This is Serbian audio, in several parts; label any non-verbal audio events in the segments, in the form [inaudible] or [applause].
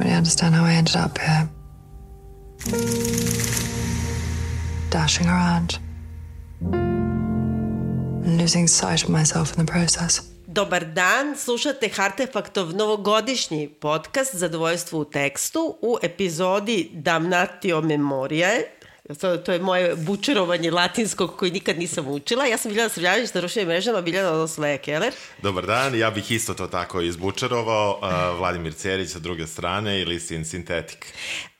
really understand how I ended up here. Dashing around. And losing sight of myself in the process. Dobar dan, slušate Hartefaktov novogodišnji podcast Zadovoljstvo u tekstu u epizodi Damnatio Memoriae. To, to je moje bučerovanje latinskog koji nikad nisam učila. Ja sam Biljana Srljanić na društvenim mrežama, Biljana odnosno Leja Keller. Dobar dan, ja bih isto to tako izbučerovao. Uh, Vladimir Cerić sa druge strane ili Sin Sintetik.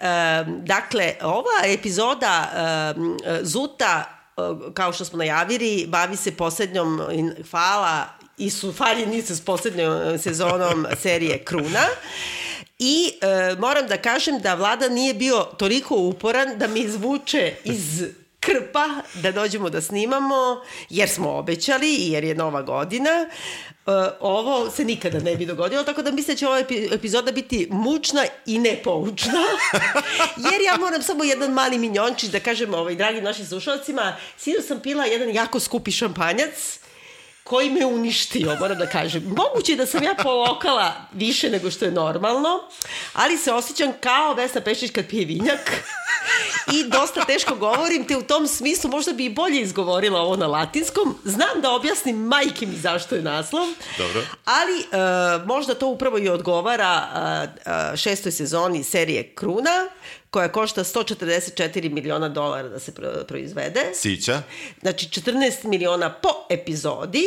Um, dakle, ova epizoda um, Zuta kao što smo najavili, bavi se poslednjom, hvala i su faljenice s poslednjom sezonom serije Kruna. I e, moram da kažem da vlada nije bio toliko uporan da mi izvuče iz krpa da dođemo da snimamo, jer smo obećali i jer je nova godina. E, ovo se nikada ne bi dogodilo, tako da mislim da će ova epizoda biti mučna i nepoučna. [laughs] jer ja moram samo jedan mali minjončić da kažem ovaj, dragim našim slušalcima, sinu sam pila jedan jako skupi šampanjac, koji me uništio, moram da kažem. Moguće da sam ja polokala više nego što je normalno, ali se osjećam kao Vesna Pešić kad pije vinjak i dosta teško govorim, te u tom smislu možda bi i bolje izgovorila ovo na latinskom. Znam da objasnim majke mi zašto je naslov, Dobro. ali uh, možda to upravo i odgovara uh, uh, šestoj sezoni serije Kruna, koja košta 144 miliona dolara da se proizvede. Sića. Znači 14 miliona po epizodi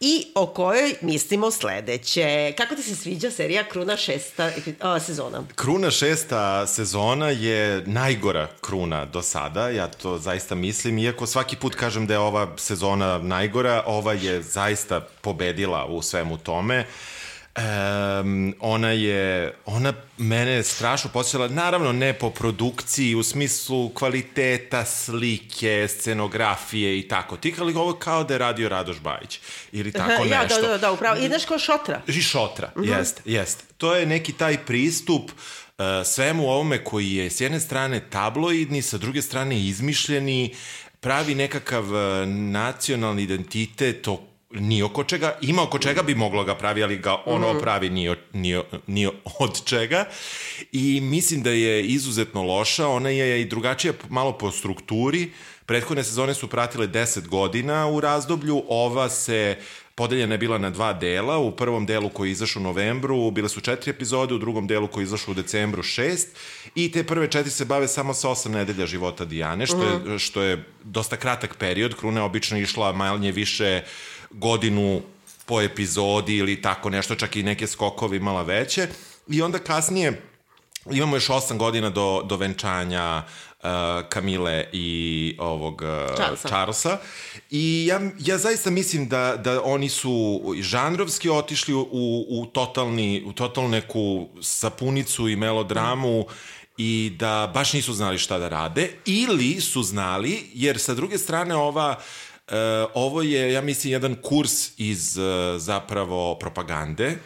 i o kojoj mislimo sledeće. Kako ti se sviđa serija Kruna šesta a, sezona? Kruna šesta sezona je najgora kruna do sada, ja to zaista mislim, iako svaki put kažem da je ova sezona najgora, ova je zaista pobedila u svemu tome. Uh, Um, ona je, ona mene strašno posjela, naravno ne po produkciji, u smislu kvaliteta slike, scenografije i tako. Ti ali ovo kao da je radio Radoš Bajić ili tako ja, nešto. Da, da, da, upravo. I znaš kao šotra. I šotra, uh -huh. jest, jest. To je neki taj pristup uh, svemu ovome koji je s jedne strane tabloidni, sa druge strane izmišljeni, pravi nekakav uh, nacionalni identitet o ni oko čega, ima oko čega bi moglo ga pravi, ali ga ono mm -hmm. pravi ni, ni, ni od čega. I mislim da je izuzetno loša, ona je i drugačija malo po strukturi. Prethodne sezone su pratile 10 godina u razdoblju, ova se podeljena je bila na dva dela. U prvom delu koji je izašao u novembru bile su četiri epizode, u drugom delu koji je izašao u decembru šest i te prve četiri se bave samo sa osam nedelja života Dijane, što, je, mhm. što je dosta kratak period. Kruna je obično išla manje više uh, godinu po epizodi ili tako nešto, čak i neke skokove imala veće. I onda kasnije imamo još osam godina do, do venčanja uh, Kamile i ovog uh, Charlesa. Charlesa. I ja, ja zaista mislim da, da oni su žanrovski otišli u, u, totalni, u totalnu neku sapunicu i melodramu mm i da baš nisu znali šta da rade ili su znali jer sa druge strane ova E, ovo je, ja mislim, jedan kurs iz e, zapravo propagande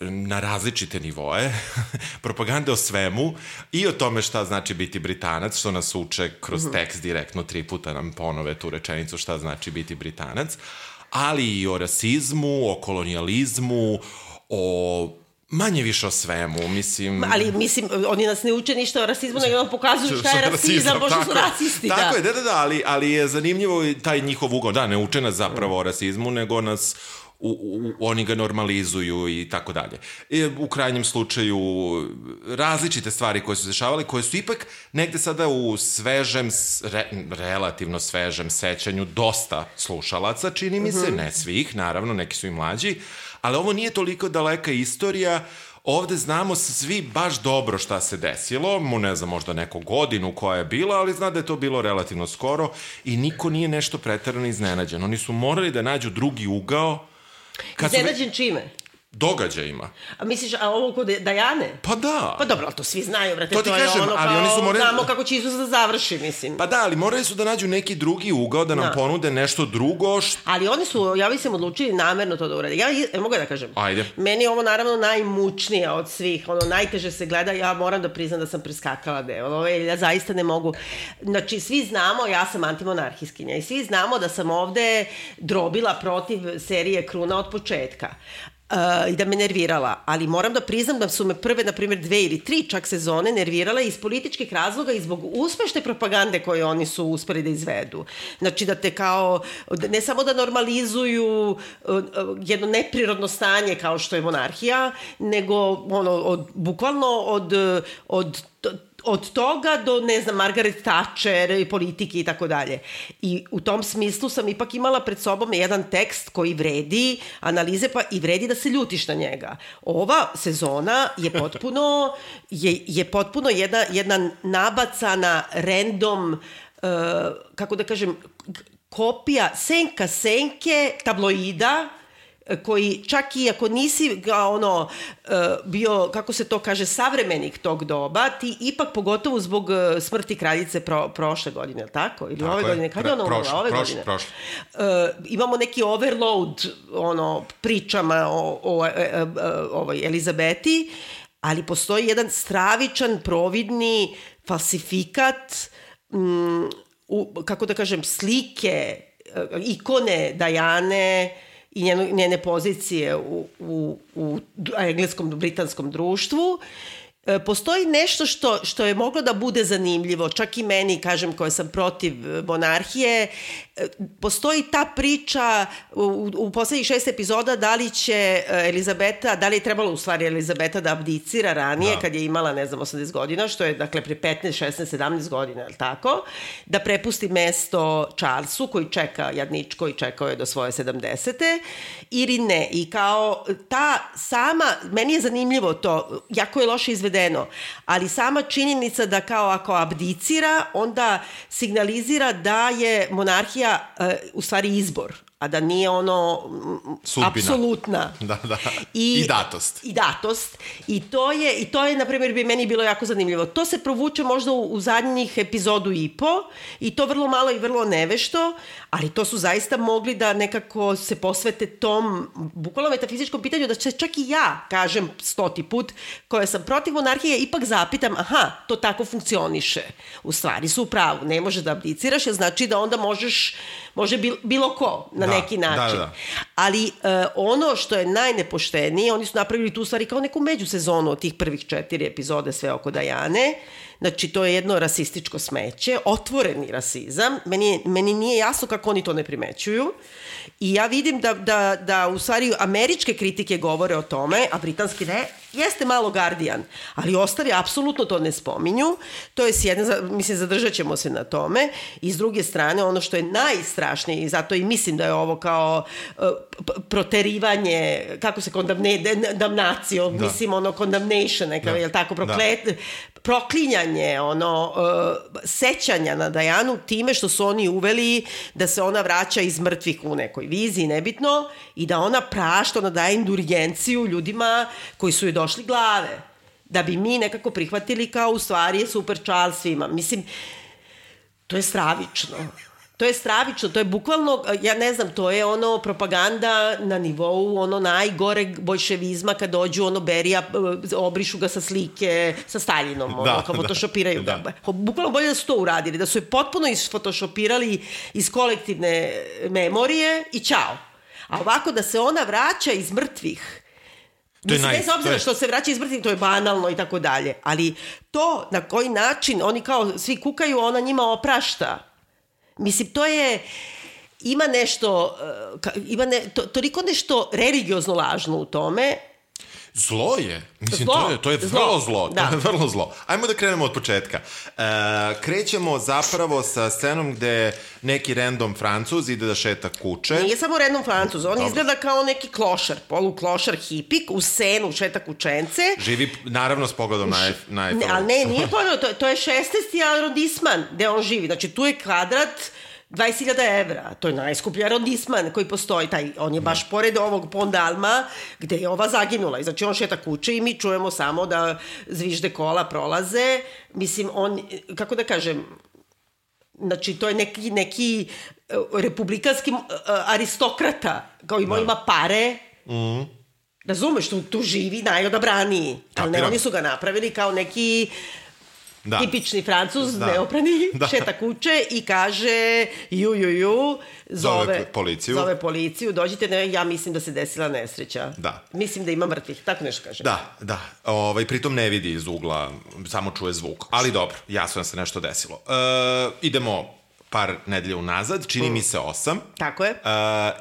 na različite nivoe, [laughs] propagande o svemu i o tome šta znači biti Britanac, što nas uče kroz mhm. tekst direktno, tri puta nam ponove tu rečenicu šta znači biti Britanac, ali i o rasizmu, o kolonijalizmu, o Manje više o svemu, mislim... Ali, mislim, oni nas ne uče ništa o rasizmu, nego nam pokazuju šta je rasizam, pošto su rasisti, tako da. Tako je, da, da, da, ali, ali je zanimljivo taj njihov ugao. Da, ne uče nas zapravo o rasizmu, nego nas u, u, oni ga normalizuju i tako dalje. I u krajnjem slučaju različite stvari koje su dešavale, koje su ipak negde sada u svežem, re, relativno svežem sećanju dosta slušalaca, čini mi se, mm -hmm. ne svih, naravno, neki su i mlađi, ali ovo nije toliko daleka istorija, ovde znamo svi baš dobro šta se desilo, mu ne znam možda neku godinu koja je bila, ali zna da je to bilo relativno skoro i niko nije nešto pretarano iznenađen. Oni su morali da nađu drugi ugao. Iznenađen čime? Događajima. A misliš, a ovo kod Dajane? Pa da. Pa dobro, ali to svi znaju, brate, to, to kažem, je ono ali kao, oni su morali... znamo kako će Isus da završi, mislim. Pa da, ali morali su da nađu neki drugi ugao, da nam da. ponude nešto drugo. Št... Ali oni su, ja se odlučili namerno to da urade. Ja, ja mogu da kažem? Ajde. Meni je ovo naravno najmučnije od svih, ono, najteže se gleda, ja moram da priznam da sam preskakala deo, ovo je, ja zaista ne mogu. Znači, svi znamo, ja sam antimonarhiskinja i svi znamo da sam ovde drobila protiv serije Kruna od početka Uh, i da me nervirala, ali moram da priznam da su me prve, na primjer, dve ili tri čak sezone nervirale iz političkih razloga i zbog uspešne propagande koje oni su uspeli da izvedu. Znači da te kao, ne samo da normalizuju uh, jedno neprirodno stanje kao što je monarhija, nego ono, od, bukvalno od, od od toga do, ne znam, Margaret Thatcher i politike i tako dalje. I u tom smislu sam ipak imala pred sobom jedan tekst koji vredi analize pa i vredi da se ljutiš na njega. Ova sezona je potpuno, [laughs] je, je potpuno jedna, jedna nabacana random, uh, kako da kažem, kopija senka senke tabloida koji čak i ako nisi ga ono e, bio, kako se to kaže, savremenik tog doba, ti ipak pogotovo zbog e, smrti kraljice pro, prošle godine, ili tako? Ili tako ove je. godine? Kada je ona umrla? Ove prošle, godine? Prošle. Uh, imamo neki overload ono, pričama o, o, o, o ovoj Elizabeti, ali postoji jedan stravičan, providni falsifikat um, u, kako da kažem, slike, ikone Dajane, i njeno, njene pozicije u, u, u engleskom, britanskom društvu. E, postoji nešto što, što je moglo da bude zanimljivo, čak i meni, kažem, koja sam protiv monarhije, postoji ta priča u, u poslednjih šest epizoda da li će Elizabeta, da li je trebalo u stvari Elizabeta da abdicira ranije, da. kad je imala, ne znam, 80 godina, što je, dakle, pre 15, 16, 17 godina, je tako? Da prepusti mesto Charlesu, koji čeka, jadničko i čekao je do svoje 70. Ili ne. I kao ta sama, meni je zanimljivo to, jako je loše izvedeno. Ali sama činjenica da kao ako abdicira, onda signalizira da je monarhija uh, u stvari izbor a da nije ono Sudbina. apsolutna. [laughs] Da, da. I, I datost. I datost. I to je, i to je na primjer, bi meni bilo jako zanimljivo. To se provuče možda u, u zadnjih epizodu i po i to vrlo malo i vrlo nevešto, ali to su zaista mogli da nekako se posvete tom bukvalno metafizičkom pitanju da će čak i ja, kažem stoti put, koja sam protiv monarhije, ipak zapitam, aha, to tako funkcioniše. U stvari su u pravu, ne može da abdiciraš, znači da onda možeš, može bilo ko na da, neki način. Da, da. Ali uh, ono što je najnepoštenije, oni su napravili tu stvari kao neku međusezonu od tih prvih četiri epizode sve oko Dajane, Znači, to je jedno rasističko smeće, otvoreni rasizam. Meni, meni nije jasno kako oni to ne primećuju. I ja vidim da, da, da u stvari američke kritike govore o tome, a britanski ne, jeste malo Guardian, ali ostali apsolutno to ne spominju. To je s jedne, mislim, zadržat ćemo se na tome. I s druge strane, ono što je najstrašnije, i zato i mislim da je ovo kao uh, proterivanje, kako se kondamne, damnacio, da. mislim, ono, condemnation, neka, da. je tako, proklet, da. proklinjanje, ono, uh, sećanja na Dajanu time što su oni uveli da se ona vraća iz mrtvih u nekoj viziji, nebitno, i da ona prašta, ona daje indulgenciju ljudima koji su joj došli glave. Da bi mi nekako prihvatili kao u stvari je super Charles svima. Mislim, to je stravično. To je stravično, to je bukvalno, ja ne znam, to je ono propaganda na nivou ono najgore bolševizma kad dođu ono Berija, obrišu ga sa slike sa Staljinom, ono, da, kao da. photoshopiraju da. ga. Bukvalno bolje da su to uradili, da su je potpuno isfotoshopirali iz kolektivne memorije i čao. A ovako da se ona vraća iz mrtvih, To je Mislim, bez obzira je... što se vraća iz mrtvih, to je banalno i tako dalje. Ali to na koji način oni kao svi kukaju, ona njima oprašta. Mislim, to je ima nešto, uh, ima ne, to, toliko nešto religiozno lažno u tome, Zlo je. Mislim, zlo. to je, to je zlo. vrlo zlo. Da. To je vrlo zlo. Ajmo da krenemo od početka. E, krećemo zapravo sa scenom gde neki random francuz ide da šeta kuće. Nije samo random francuz, on Dobro. izgleda kao neki klošar, polu klošar hipik, u senu šeta kućence. Živi, naravno, s pogledom na, na Ne, ali ne, nije pogled, to, to je 16. arondisman gde on živi. Znači, tu je kvadrat 20.000 evra, to je najskuplji arondisman koji postoji, taj, on je baš pored ovog Pondalma gde je ova zaginula. I znači on šeta kuće i mi čujemo samo da zvižde kola prolaze. Mislim, on, kako da kažem, znači to je neki, neki uh, republikanski uh, aristokrata, kao ima, da. ima pare, mm. Razumeš, tu, tu živi najodabraniji. Ali ne, oni su ga napravili kao neki Da. tipični francuz, Da. neoprani, [laughs] Da. šeta kuće i kaže ju, ju, ju, zove, Zove policiju. Zove policiju, dođite, ne, ja mislim da se desila nesreća. Da. Mislim da ima mrtvih, tako nešto kaže. Da, da. Ovaj, pritom ne vidi iz ugla, samo čuje zvuk. Ali dobro, jasno da se nešto desilo. E, idemo par nedelja unazad, čini mi se osam. Tako je. E,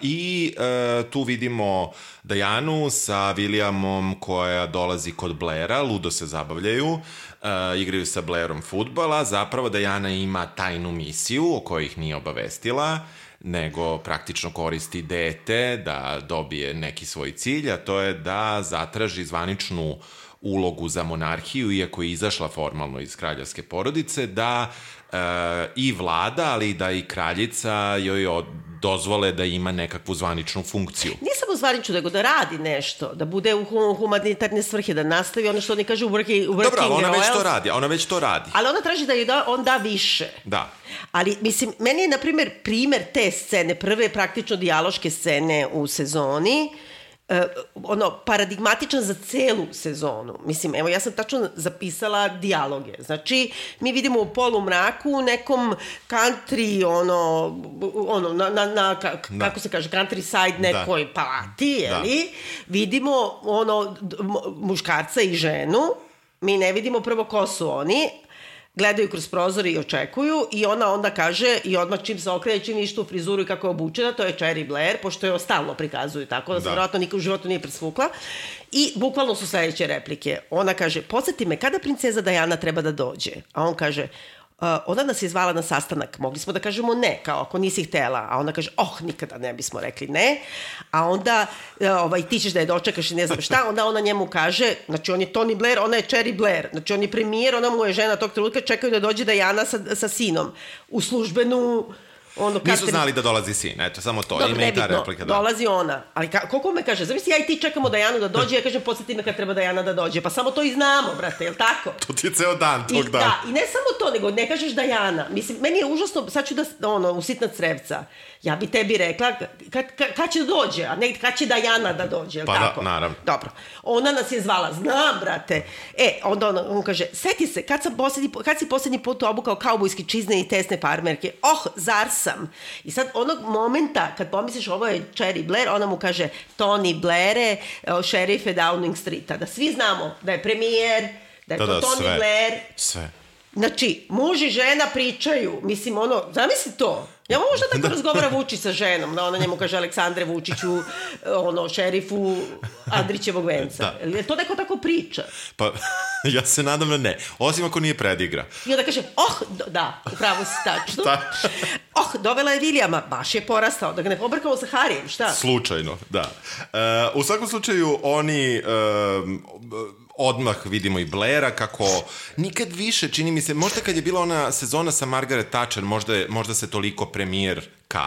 I e, tu vidimo Dajanu sa Williamom koja dolazi kod Blaira, ludo se zabavljaju, e, igraju sa Blairom futbala, zapravo Dajana ima tajnu misiju o kojoj ih nije obavestila, nego praktično koristi dete da dobije neki svoj cilj, a to je da zatraži zvaničnu ulogu za monarhiju, iako je izašla formalno iz kraljevske porodice, da e, i vlada, ali da i kraljica joj od, dozvole da ima nekakvu zvaničnu funkciju. Nije samo zvanično, nego da radi nešto, da bude u hu- humanitarne svrhe, da nastavi ono što oni kažu working, working Dobro, ali ona već to radi, ona već to radi. Ali ona traži da joj da, on da više. Da. Ali, mislim, meni je, na primjer, primer te scene, prve praktično dijaloške scene u sezoni, uh, ono, paradigmatičan za celu sezonu. Mislim, evo, ja sam tačno zapisala dijaloge. Znači, mi vidimo u polu mraku nekom country, ono, ono na, na, na ka, Da. kako se kaže, countryside nekoj palati, jeli? Vidimo, ono, muškarca i ženu, mi ne vidimo prvo ko su oni, gledaju kroz prozor i očekuju i ona onda kaže i odmah čim se okrene, čim vidiš tu frizuru i kako je obučena, to je Cherry Blair, pošto je stalno prikazuju tako, da se Da. vjerojatno nikad u životu nije presvukla. I bukvalno su sledeće replike. Ona kaže, podsjeti me, kada princeza Diana treba da dođe? A on kaže, ona nas je zvala na sastanak, mogli smo da kažemo ne, kao ako nisi htela, a ona kaže, oh, nikada ne bismo rekli ne, a onda uh, ovaj, ti ćeš da je dočekaš i ne znam šta, onda ona njemu kaže, znači on je Tony Blair, ona je Cherry Blair, znači on je premijer, ona mu je žena tog trenutka, čekaju da dođe Diana sa, sa sinom u službenu ono, Nisu Katrin- znali da dolazi sin, eto, samo to. Dobro, Ima i ta replika, da. dolazi ona. Ali ka, koliko me kaže, zamisli ja i ti čekamo Dajanu da dođe, ja kažem podsjeti me kad treba Dajana da dođe. Pa samo to i znamo, brate, jel tako? To ti je ceo dan I, tog dana. da, i ne samo to, nego ne kažeš Dajana. Mislim, meni je užasno, sad ću da, ono, usitna crevca. Ja bi tebi rekla, kad, kad, kad će da dođe, a ne kad će Dajana da dođe, Pa da, tako? naravno. Dobro. Ona nas je zvala, znam, brate. E, onda on, on kaže, seti se, kad, sam poslednji, kad si poslednji put obukao kaubojski čizne i tesne farmerke? Oh, zar sam? I sad onog momenta, kad pomisliš ovo je Cherry Blair, ona mu kaže, Tony Blaire, šerife Downing Streeta. Da svi znamo da je premijer, da je Da, to da, Tony sve. Blair, Sve. Znači, muž i žena pričaju, mislim, ono, zamisli to. Ja možda tako razgovara Vučić sa ženom, da ona njemu kaže Aleksandre Vučiću, ono, šerifu Andrićevog venca. Da. Je to neko tako priča? Pa, ja se nadam da ne. Osim ako nije predigra. I onda kaže, oh, do- da, upravo si tačno. [laughs] Da. oh, dovela je Vilijama, baš je porastao, da ga ne pobrkamo sa Harijem, šta? Slučajno, da. E, u svakom slučaju, oni... E, odmah vidimo i Blaira kako nikad više, čini mi se, možda kad je bila ona sezona sa Margaret Thatcher, možda, je- možda se toliko premijer K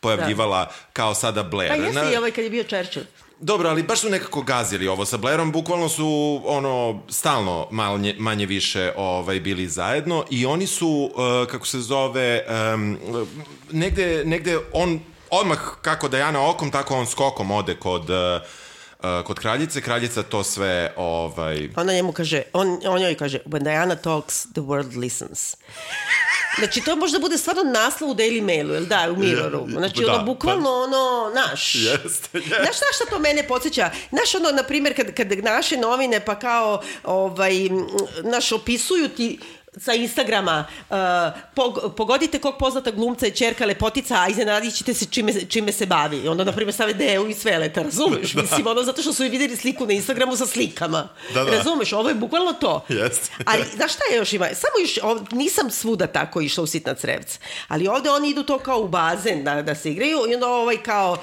pojavljivala kao sada Blair. Pa jeste Na- i ovaj kad je bio Churchill. Dobro, ali baš su nekako gazili ovo sa Blairom, bukvalno su ono stalno manje, manje više ovaj bili zajedno i oni su uh, kako se zove um, negde, negde on odmah kako Dajana okom tako on skokom ode kod uh, kod kraljice, kraljica to sve ovaj Ona njemu kaže, on, on joj kaže, when Diana talks, the world listens. Znači, to možda bude stvarno naslov u Daily Mailu, jel da, u Mirroru. Znači, Da, ono, bukvalno ono, naš. Jeste, jeste. Znaš šta, šta to mene podsjeća? Znaš, ono, na primjer, kad, kad naše novine pa kao, ovaj, naš, opisuju ti sa Instagrama uh, pog, pogodite kog poznata glumca je čerka lepotica, a iznenadit ćete se čime, čime se bavi. I onda, na primjer, stave deo i sveleta, razumeš? Mislim, ono, zato što su i videli sliku na Instagramu sa slikama. Da, da. Razumeš? Ovo je bukvalno to. Jeste. Ali, znaš šta je još ima? Samo još, ov, nisam svuda tako išla u sitna crevca. Ali ovde oni idu to kao u bazen da, da se igraju i onda ovaj kao,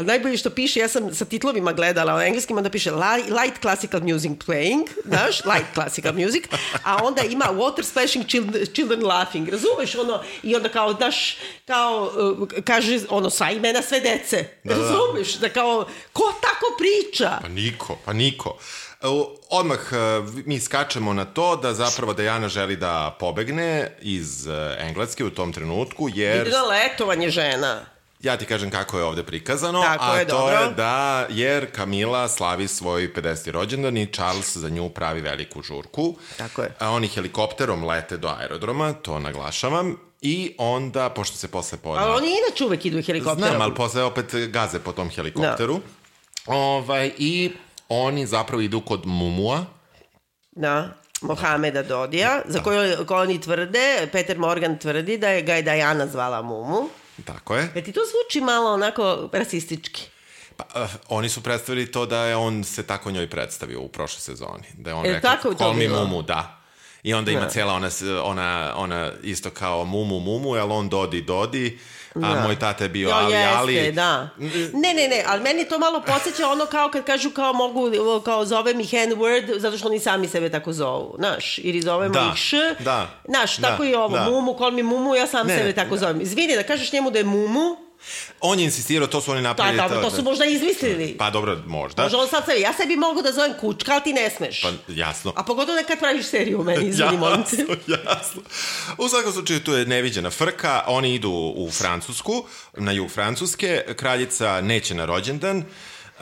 najbolje što piše, ja sam sa titlovima gledala, u engleskim onda piše li- light classical music playing, znaš, light classical music, a onda ima water splashing, children, children laughing, razumeš ono, i onda kao, znaš, kao, uh, kaže, ono, sva imena sve dece, Da, da. razumeš, da kao, ko tako priča? Pa niko, pa niko. Odmah e, mi skačemo na to da zapravo Dajana želi da pobegne iz e, Engleske u tom trenutku, jer... Ide na letovanje žena. Ja ti kažem kako je ovde prikazano, Tako a je, to dobro. je da jer Kamila slavi svoj 50. rođendan i Charles za nju pravi veliku žurku. Tako je. A oni helikopterom lete do aerodroma, to naglašavam, i onda, pošto se posle podne... Ali oni inače uvek idu helikopterom. Znam, ali posle opet gaze po tom helikopteru. Ovaj, I oni zapravo idu kod Mumua, Da, Mohameda Dodija, za koju, koju oni tvrde, Peter Morgan tvrdi da je ga je Dajana zvala Mumu. Tako je. E ti to zvuči malo onako rasistički. Pa, uh, oni su predstavili to da je on se tako njoj predstavio u prošloj sezoni. Da je on E, rekao, tako call me? Mumu, da. I onda ima Da. cijela ona, ona, ona isto kao Mumu, Mumu, jel on Dodi, Dodi, a Da. moj tata je bio Jo, Ali, jeste, Ali. da. Ne, ne, ne, ali meni to malo podsjeća ono kao kad kažu kao mogu, kao zove mi hand word, zato što oni sami sebe tako zovu, znaš, ili zovemo Da, ih š, da, znaš, da, tako i ovo, da. mumu, call me mumu, ja sam Ne, sebe tako zovem. Izvini, da kažeš njemu da je mumu, On je insistirao, to su oni da, napravili. da, to su možda izmislili. Pa dobro, možda. Možda on sad sebi, ja sebi mogu da zovem kučka, ali ti ne smeš. Pa jasno. A pogotovo nekad praviš seriju u meni, izvini, molim te. [laughs] Jasno, jasno. U svakom slučaju tu je neviđena frka, oni idu u Francusku, na jug Francuske, kraljica neće na rođendan.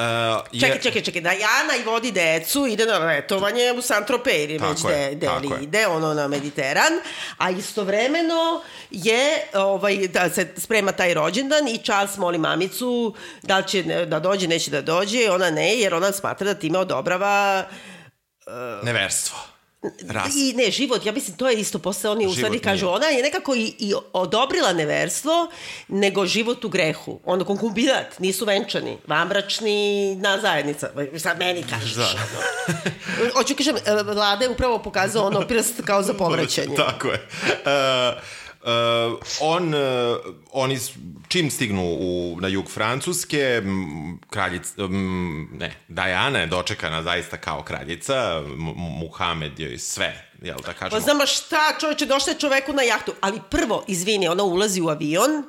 Uh, jer- Čekaj, čekaj, čekaj, da Jana i vodi decu, ide na letovanje u San Tropez ili Tako već je, de, deli je. ide, ono na Mediteran, a istovremeno je, ovaj, da se sprema taj rođendan i Charles moli mamicu da li će da dođe, neće da dođe, ona ne, jer ona smatra da time odobrava Neverstvo. Ras. I ne, život, ja mislim, to je isto posle oni u stvari kažu, ona je nekako i, i odobrila neverstvo, nego život u grehu. Ono, konkubinat, nisu venčani, vambračni na zajednica. Sad meni kažeš. Da. Hoću kažem, e, vlada je upravo pokazao ono prst kao za [laughs] povraćanje. Tako je. Uh, on, uh, oni čim stignu u, na jug Francuske, kraljica, ne, Diana je dočekana zaista kao kraljica, Muhamed joj sve, jel da Pa kažemo? znam, a šta, čovječe, došla je čoveku na jahtu. Ali prvo, izvini, ona ulazi u avion,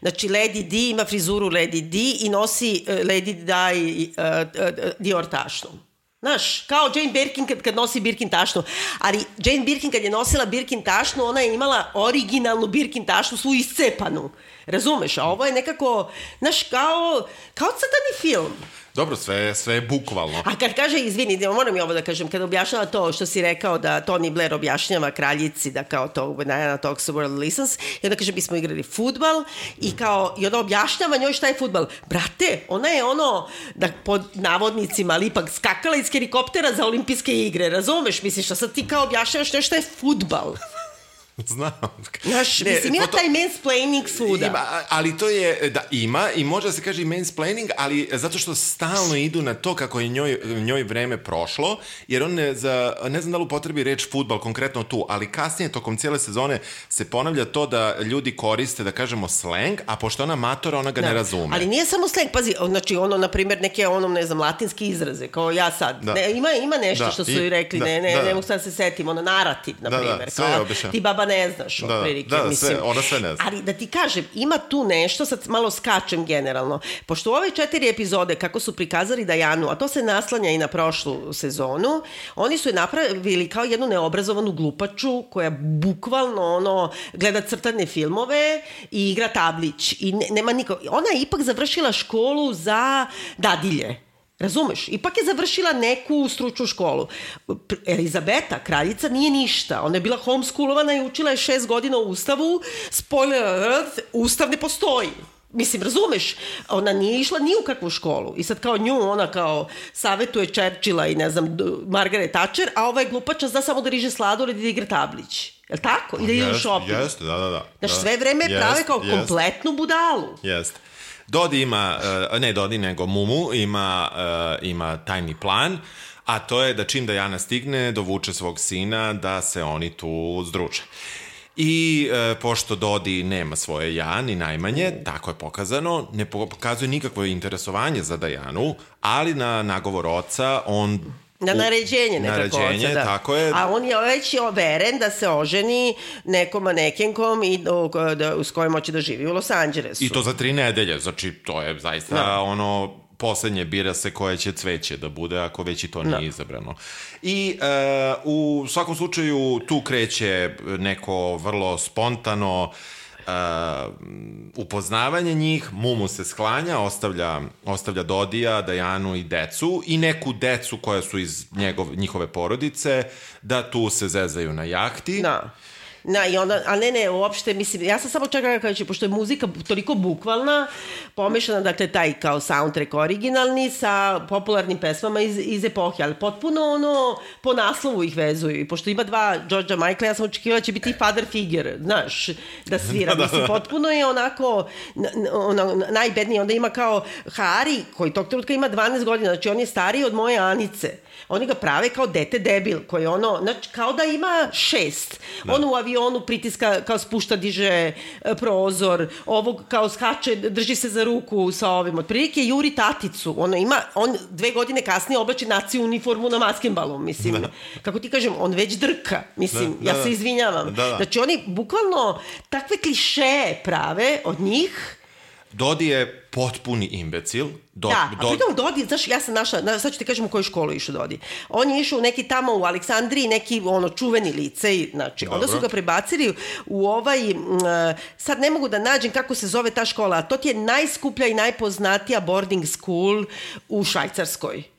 znači Lady Di ima frizuru Lady Di i nosi uh, Lady Di uh, uh, Dior tašnu. Znaš, kao Jane Birkin kad, kad nosi Birkin tašnu. Ali Jane Birkin kad je nosila Birkin tašnu, ona je imala originalnu Birkin tašnu, svu iscepanu. Razumeš? A ovo je nekako, znaš, kao, kao crtani film. Dobro, sve, sve je bukvalno. A kad kaže, izvini, moram i ovo da kažem, kad objašnjava to što si rekao da Tony Blair objašnjava kraljici da kao to Diana talks world listens, i onda kaže, mi smo igrali futbal i kao, i ona objašnjava njoj šta je futbal. Brate, ona je ono, da pod navodnicima, ali ipak skakala iz helikoptera za olimpijske igre, razumeš? Misliš, šta sad ti kao objašnjavaš nešto je futbal? [laughs] Znam. Znaš, Ne, mislim, ima to- taj mansplaining svuda. Ima, ali to je, da, ima i može da se kaže i mansplaining, ali zato što stalno idu na to kako je njoj, njoj vreme prošlo, jer on ne, za, ne znam da li upotrebi reč futbal konkretno tu, ali kasnije tokom cijele sezone se ponavlja to da ljudi koriste, da kažemo, slang, a pošto ona matora, ona ga ne razume. Da. Ali nije samo slang, pazi, znači ono, na primjer, neke, ono, ne znam, latinski izraze, kao ja sad. Da. Ne, ima, ima nešto Da, što su i- rekli, da, ne, ne, da. ne mogu sad da se setim, ono, narativ, na Da, da, primjer. sve je objašnjeno. ti baba ne znaš, Da, da, otprilike, da, da, mislim. sve, ona sve ne zna. Ali da ti kažem, ima tu nešto, sad malo skačem generalno, pošto u ove četiri epizode, kako su prikazali Dajanu, a to se naslanja i na prošlu sezonu, oni su je napravili kao jednu neobrazovanu glupaču koja bukvalno ono, gleda crtane filmove i igra tablić. I ne, nema niko... Ona je ipak završila školu za dadilje. Razumeš? Ipak je završila neku stručnu školu. Elizabeta, kraljica, nije ništa. Ona je bila homeschoolovana i učila je šest godina u ustavu. Spoiler alert, ustav ne postoji. Mislim, razumeš? Ona nije išla ni u kakvu školu. I sad kao nju, ona kao savetuje Churchilla i ne znam, Margaret Thatcher, a ova je glupača zna samo da riže sladoled i da igra tablić. Jel tako? I da ide u shopping. Jeste, da, da, da. Znaš, da. sve vreme Jest, prave kao jest. kompletnu budalu. Jeste. Dodi ima, uh, ne Dodi, nego Mumu ima, uh, ima tajni plan, a to je da čim Dajana stigne, dovuče svog sina da se oni tu združe. I e, pošto Dodi nema svoje ja, ni najmanje, tako je pokazano, ne pokazuje nikakvo interesovanje za Dajanu, ali na nagovor oca on... Na naređenje nekako Naređenje, oca, da. tako je. A on je već overen da se oženi nekom manekenkom i, o, da, s kojom hoće da živi u Los Angelesu. I to za tri nedelje, znači to je zaista Da. ono poslednje bira se koje će cveće da bude ako već i to nije Da. izabrano. I e, u svakom slučaju tu kreće neko vrlo spontano upoznavanje njih, Mumu se sklanja, ostavlja, ostavlja Dodija, Dajanu i decu i neku decu koja su iz njegov, njihove porodice, da tu se zezaju na jahti. Da. Na, i onda, a ne, ne, uopšte, mislim, ja sam samo čekala kada će, pošto je muzika toliko bukvalna, pomešana, dakle, taj kao soundtrack originalni sa popularnim pesmama iz, iz epohe, ali potpuno ono, po naslovu ih vezuju. I pošto ima dva George'a Michaela, ja sam očekivala da će biti father figure, znaš, da svira. [laughs] Mislim, potpuno je onako, ono, najbedniji. Onda ima kao Hari, koji tog trenutka ima 12 godina, znači on je stariji od moje Anice. Oni ga prave kao dete debil, koji ono, znači, kao da ima šest. Da. On u avionu pritiska, kao spušta, diže e, prozor, ovog kao skače, drži se za ruku sa ovim. Otprilike juri taticu. Ono ima, on dve godine kasnije oblači naciju uniformu na maskenbalu, mislim. Da. Kako ti kažem, on već drka, mislim, da, da, ja se izvinjavam. Da, da. Znači oni bukvalno takve kliše prave od njih, Dodi je potpuni imbecil. Do, da, a pritom Dodi, znaš, ja sam našla, sad ću ti kažem u koju školu išao Dodi. On je išao neki tamo u Aleksandriji, neki ono čuveni licej, znači, Dobro. onda su ga prebacili u ovaj, uh, sad ne mogu da nađem kako se zove ta škola, a to ti je najskuplja i najpoznatija boarding school u Švajcarskoj.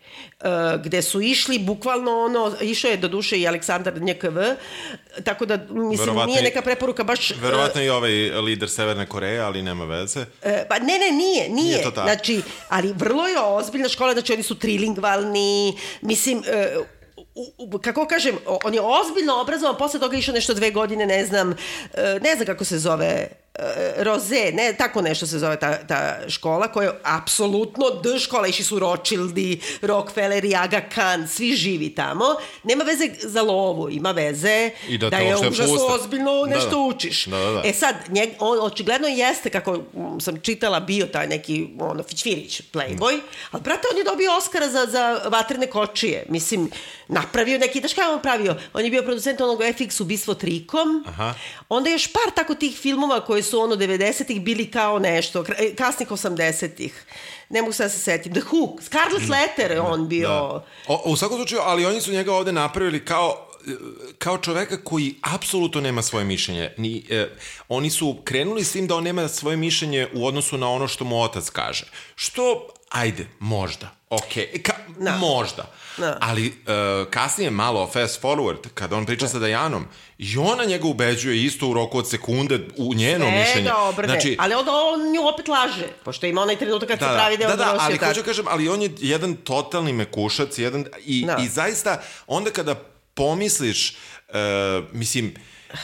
Gde su išli bukvalno ono, išao je do duše i Aleksandar NJKV, tako da mislim verovatno nije neka preporuka baš... Uh, verovatno i ovaj lider Severne Koreje, ali nema veze. Uh, pa ne, ne, nije, nije. nije to tako. Znači, ali vrlo je ozbiljna škola, znači oni su trilingvalni, mislim, uh, u, u, kako kažem, on je ozbiljno obrazovan, posle toga išao nešto dve godine, ne znam, ne znam kako se zove, E, Roze, ne, tako nešto se zove ta, ta škola, koja je apsolutno D škola, išli su Rothschildi, Rockefeller i Aga Khan, svi živi tamo. Nema veze za lovu, ima veze I da, da je užasno puste. ozbiljno da, nešto da. učiš. Da, da, da. E sad, njeg, on očigledno jeste, kako sam čitala, bio taj neki ono, Fićfirić, playboy, ali brate, on je dobio Oscara za, za vatrene kočije. Mislim, napravio neki, daš kada on pravio? On je bio producent onog FX ubistvo trikom, Aha. onda je još par tako tih filmova koji su ono 90-ih bili kao nešto, e, kasnih 80-ih. Ne mogu sad da se setim. The Hook, Scarlet Letter je on bio. Da. O, u svakom slučaju, ali oni su njega ovde napravili kao kao čoveka koji apsolutno nema svoje mišljenje. Ni, eh, oni su krenuli s tim da on nema svoje mišljenje u odnosu na ono što mu otac kaže. Što, ajde, možda, ok, Ka, no. Da. možda. No. Da. Ali uh, kasnije malo fast forward, kada on priča no. sa Dajanom, I ona njega ubeđuje isto u roku od sekunde u njeno Sve mišljenje. dobro, znači, ali onda on nju opet laže, pošto ima onaj trenutak kad da, se pravi da, da, da, ali hoću kažem, ali on je jedan totalni mekušac, jedan, i, no. i zaista, onda kada pomisliš, uh, mislim,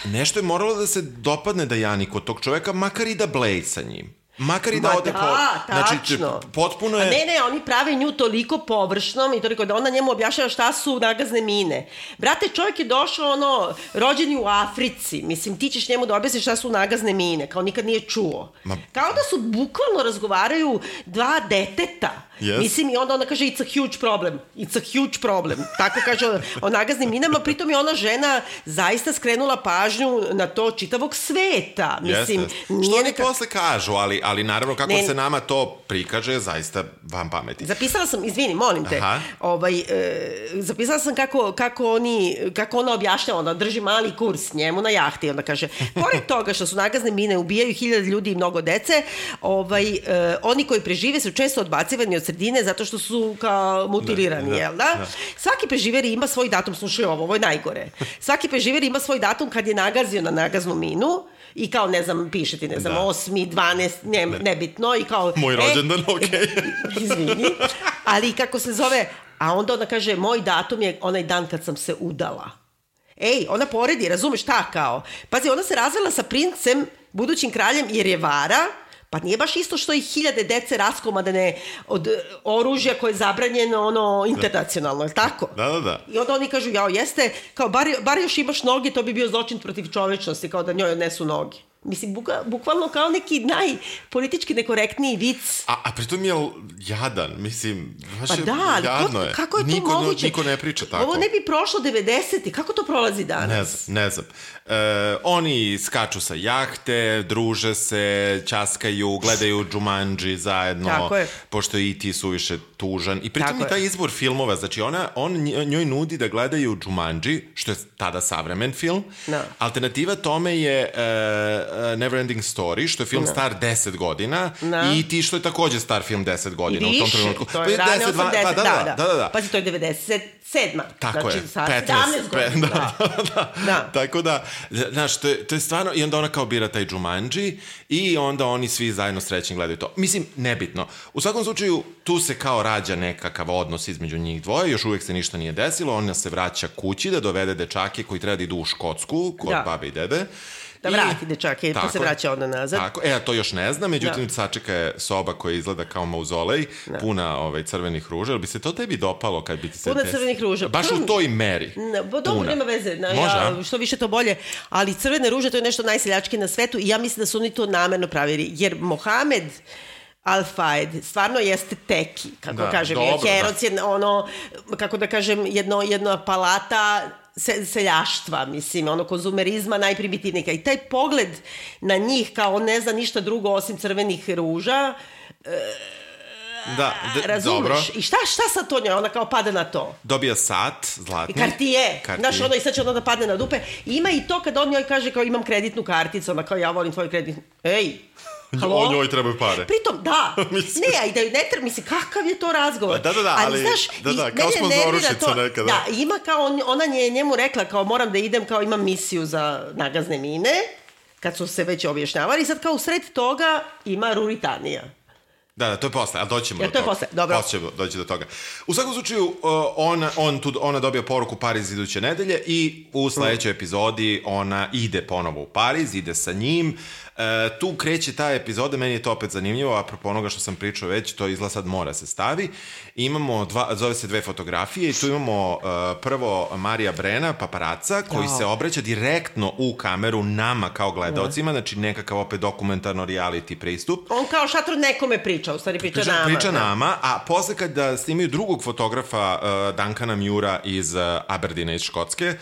nešto je moralo da se dopadne Dajani kod tog čoveka, makar i da blej sa njim. Makar i da ode da, po... Znači, tačno. potpuno je... A ne, ne, oni prave nju toliko površnom i toliko da ona njemu objašnjava šta su nagazne mine. Brate, čovjek je došao, ono, rođeni u Africi. Mislim, ti ćeš njemu da objasniš šta su nagazne mine, kao nikad nije čuo. Ma... Kao da su bukvalno razgovaraju dva deteta. Yes. Mislim, i onda ona kaže, it's a huge problem. It's a huge problem. Tako kaže o nagaznim minama. Pritom je ona žena zaista skrenula pažnju na to čitavog sveta. Mislim, yes, yes. Što oni neka... posle kažu, ali, ali naravno kako ne, se nama to prikaže, zaista vam pameti. Zapisala sam, izvini, molim te, Aha. ovaj, e, zapisala sam kako, kako, oni, kako ona objašnjava, ona drži mali kurs njemu na jahti. Onda kaže, pored toga što su nagazne mine ubijaju hiljade ljudi i mnogo dece, ovaj, e, oni koji prežive su često odbacivani od sredine zato što su kao mutilirani, da, jel da? da? Svaki preživer ima svoj datum, slušaj ovo, ovo je najgore. Svaki preživer ima svoj datum kad je nagazio na nagaznu minu i kao, ne znam, piše ti, ne znam, da. 8, 12, ne, ne. nebitno i kao... Moj e, rođendan, okej. Okay. [laughs] izvini. Ali kako se zove, a onda ona kaže, moj datum je onaj dan kad sam se udala. Ej, ona poredi, razumeš, ta kao. Pazi, ona se razvela sa princem, budućim kraljem, jer je vara, Pa nije baš isto što i hiljade dece raskomadane od e, oružja koje je zabranjeno ono internacionalno, je tako? Da, da, da. I onda oni kažu, jao, jeste, kao bar, bar još imaš noge, to bi bio zločin protiv čovečnosti, kao da njoj odnesu noge. Mislim, buka, bukvalno kao neki najpolitički nekorektniji vic. A, a pritom je jadan, mislim, baš pa je da, jadno je. Kako je to niko, moguće? Niko ne priča tako. Ovo ne bi prošlo 90. Kako to prolazi danas? Ne znam, ne znam. E, oni skaču sa jahte, druže se, časkaju, gledaju Jumanji zajedno. Tako je. Pošto i ti su više tužan. I pritom i taj izbor filmova, znači ona, on njoj nudi da gledaju Jumanji, što je tada savremen film. No. Da. Alternativa tome je... Uh, Neverending Story, što je film star 10 godina, Da. i ti što je takođe star film 10 I godina u tom više, trenutku. to Pa je rane 10, dva- 80, pa da, da, da, da, da. Pazi, to je 97. Tako znači, je, sad 15, 17 godina. pe- [laughs] da, da, da. Da. Tako da, znaš, to je, to je stvarno, i onda ona kao bira taj Jumanji i onda oni svi zajedno srećni gledaju to. Mislim, nebitno. U svakom slučaju, tu se kao rađa nekakav odnos između njih dvoje, još uvek se ništa nije desilo, ona se vraća kući da dovede dečake koji treba da idu u Škotsku, kod Da. babe i dede. Da I- vrati dečake, pa Tako se vraća onda nazad. Tako, e, a to još ne znam, međutim, da. sačeka je soba koja izgleda kao mauzolej, puna ovaj, crvenih ruža. Jel bi se to tebi dopalo kad bi ti se... Puna des- crvenih ruža. Baš u toj meri. Ne, bo dobro, Puna. nema veze. Na, Može, ja, što više to bolje. Ali crvene ruže to je nešto najseljačke na svetu i ja mislim da su oni to namerno pravili. Jer Mohamed Al-Faed stvarno jeste teki, kako Da, kažem. dobro, je Heroc je ono, kako da kažem, jedno, jedna palata se, seljaštva, mislim, ono konzumerizma najprimitivnika. I taj pogled na njih kao on ne zna ništa drugo osim crvenih ruža, Da, d- razumeš? dobro. I šta, šta sad to njoj? Ona kao pada na to. Dobija sat, zlatni. I Cartier. Cartier. Znaš, ono i sad će ono da padne na dupe. I ima i to kad on njoj kaže kao imam kreditnu karticu, ona kao ja volim tvoju kreditnu... Ej, halo? O njoj trebaju pare. Pritom, da. [laughs] Ne, a i da ju ne treba, mislim, kakav je to razgovor? Da, da, da, ali- da, da, i kao mene nervira sponzorušica neka, da. Da, ima kao, on, ona je njemu rekla kao moram da idem, kao imam misiju za nagazne mine, kad su se već objašnjavali, sad kao u sred toga ima Ruritanija. Da, da, to je posle, ali doćemo Jel do to je toga. posle? Dobro. Posle ćemo doći do toga. U svakom slučaju, ona, on tu, ona dobija poruku Pariz iduće nedelje i u sledećoj epizodi ona ide ponovo u Pariz, ide sa njim. E, tu kreće ta epizoda, meni je to opet zanimljivo, apropo onoga što sam pričao već, to izgleda sad mora se stavi. Imamo, dva, zove se dve fotografije i tu imamo uh, prvo Marija Brena, paparaca, koji Da. se obraća direktno u kameru nama kao gledalcima, znači nekakav opet dokumentarno reality pristup. On kao šatro nekome priča, u stvari priča, Priča, nama. priča da. nama, a posle kada snimaju drugog fotografa uh, Duncana Mura iz uh, Aberdeena iz Škotske,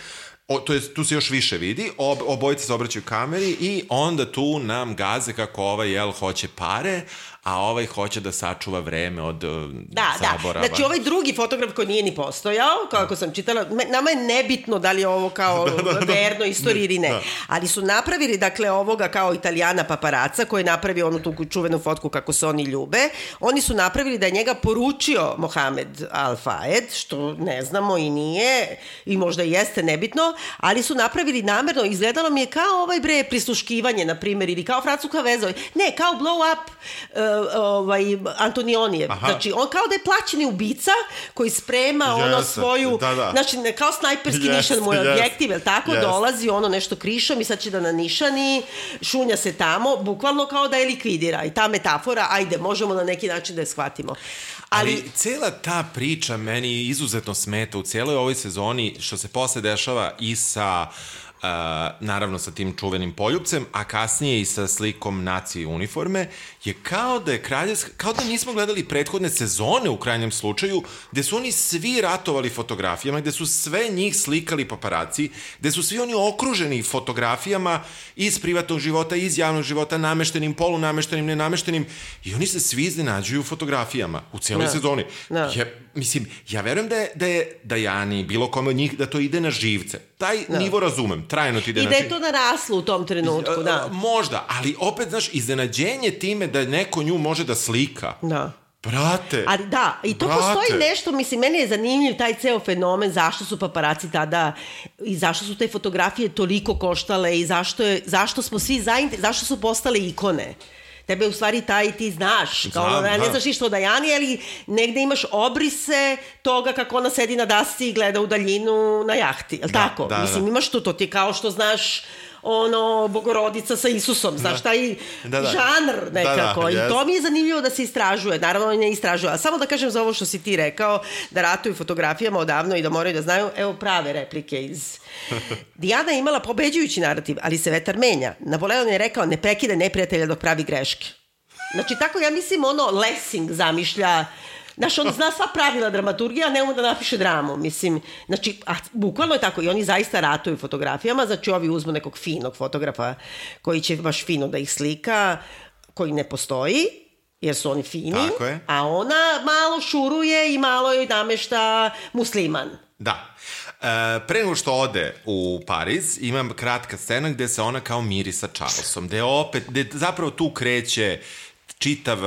O, to je, tu se još više vidi, ob, obojice se obraćaju kameri i onda tu nam gaze kako ovaj jel hoće pare, a ovaj hoće da sačuva vreme od uh, Da, da. zaborava. Znači ovaj drugi fotograf koji nije ni postojao, kako sam čitala, nama je nebitno da li je ovo kao [laughs] verno istoriji ili ne. Da. Ali su napravili, dakle, ovoga kao italijana paparaca koji je napravio onu tu čuvenu fotku kako se oni ljube. Oni su napravili da je njega poručio Mohamed Al-Faed, što ne znamo i nije, i možda i jeste nebitno, ali su napravili namerno, izgledalo mi je kao ovaj bre prisluškivanje, na primjer, ili kao francuska veza. Ne, kao blow up uh, ovaj, Antonionijev. Aha. Znači, on kao da je plaćeni ubica koji sprema ono Jeste, svoju, da, da. znači kao snajperski Jeste, nišan mu je jeste, objektiv, jel tako? jeste. Dolazi ono nešto krišom i sad će da na nišani, šunja se tamo, bukvalno kao da je likvidira. I ta metafora, ajde, možemo na neki način da je shvatimo. Ali, Ali cela ta priča meni izuzetno smeta u cijeloj ovoj sezoni, što se posle dešava i sa Uh, naravno sa tim čuvenim poljupcem, a kasnije i sa slikom nacije uniforme, je kao da je kraljevska, kao da nismo gledali prethodne sezone u krajnjem slučaju, gde su oni svi ratovali fotografijama, gde su sve njih slikali paparaci, gde su svi oni okruženi fotografijama iz privatnog života, iz javnog života, nameštenim, polunameštenim, nenameštenim, i oni se svi iznenađuju fotografijama u cijeloj Da. sezoni. Da. Je, mislim, ja verujem da je, da je Dajani, bilo kome od njih, da to ide na živce. Taj nivo razumem, trajno ti ide I da je živce. to naraslo u tom trenutku, da. Možda, ali opet, znaš, iznenađenje time da neko nju može da slika. Da. Brate. Ali da, i to Brate. postoji nešto, mislim, meni je zanimljiv taj ceo fenomen, zašto su paparaci tada i zašto su te fotografije toliko koštale i zašto, je, zašto smo svi zainter... zašto su postale ikone. Tebe u stvari taj ti znaš, kao Znam, ono, ne da. znaš ništa o Dajani, ali negde imaš obrise toga kako ona sedi na dasci i gleda u daljinu na jahti, je li Da, tako? da, mislim, da. imaš to, to ti kao što znaš ono, bogorodica sa Isusom, znaš, taj Da, da. žanr nekako. Da, da, I to mi je zanimljivo da se istražuje. Naravno, ne istražuje. A samo da kažem za ovo što si ti rekao, da ratuju fotografijama odavno i da moraju da znaju, evo prave replike iz... [laughs] Dijana je imala pobeđujući narativ, ali se vetar menja. Napoleon je rekao, ne prekide neprijatelja dok pravi greške. Znači, tako ja mislim, ono, Lessing zamišlja Znaš, on zna sva pravila dramaturgije, a ne ume da napiše dramu. Mislim, znači, a, bukvalno je tako. I oni zaista ratuju fotografijama. Znači, ovi uzmu nekog finog fotografa koji će baš fino da ih slika, koji ne postoji, jer su oni fini. Tako je. A ona malo šuruje i malo joj namešta musliman. Da. Pre nego što ode u Pariz, imam kratka scena gde se ona kao miri sa Charlesom, gde opet, gde zapravo tu kreće čitav,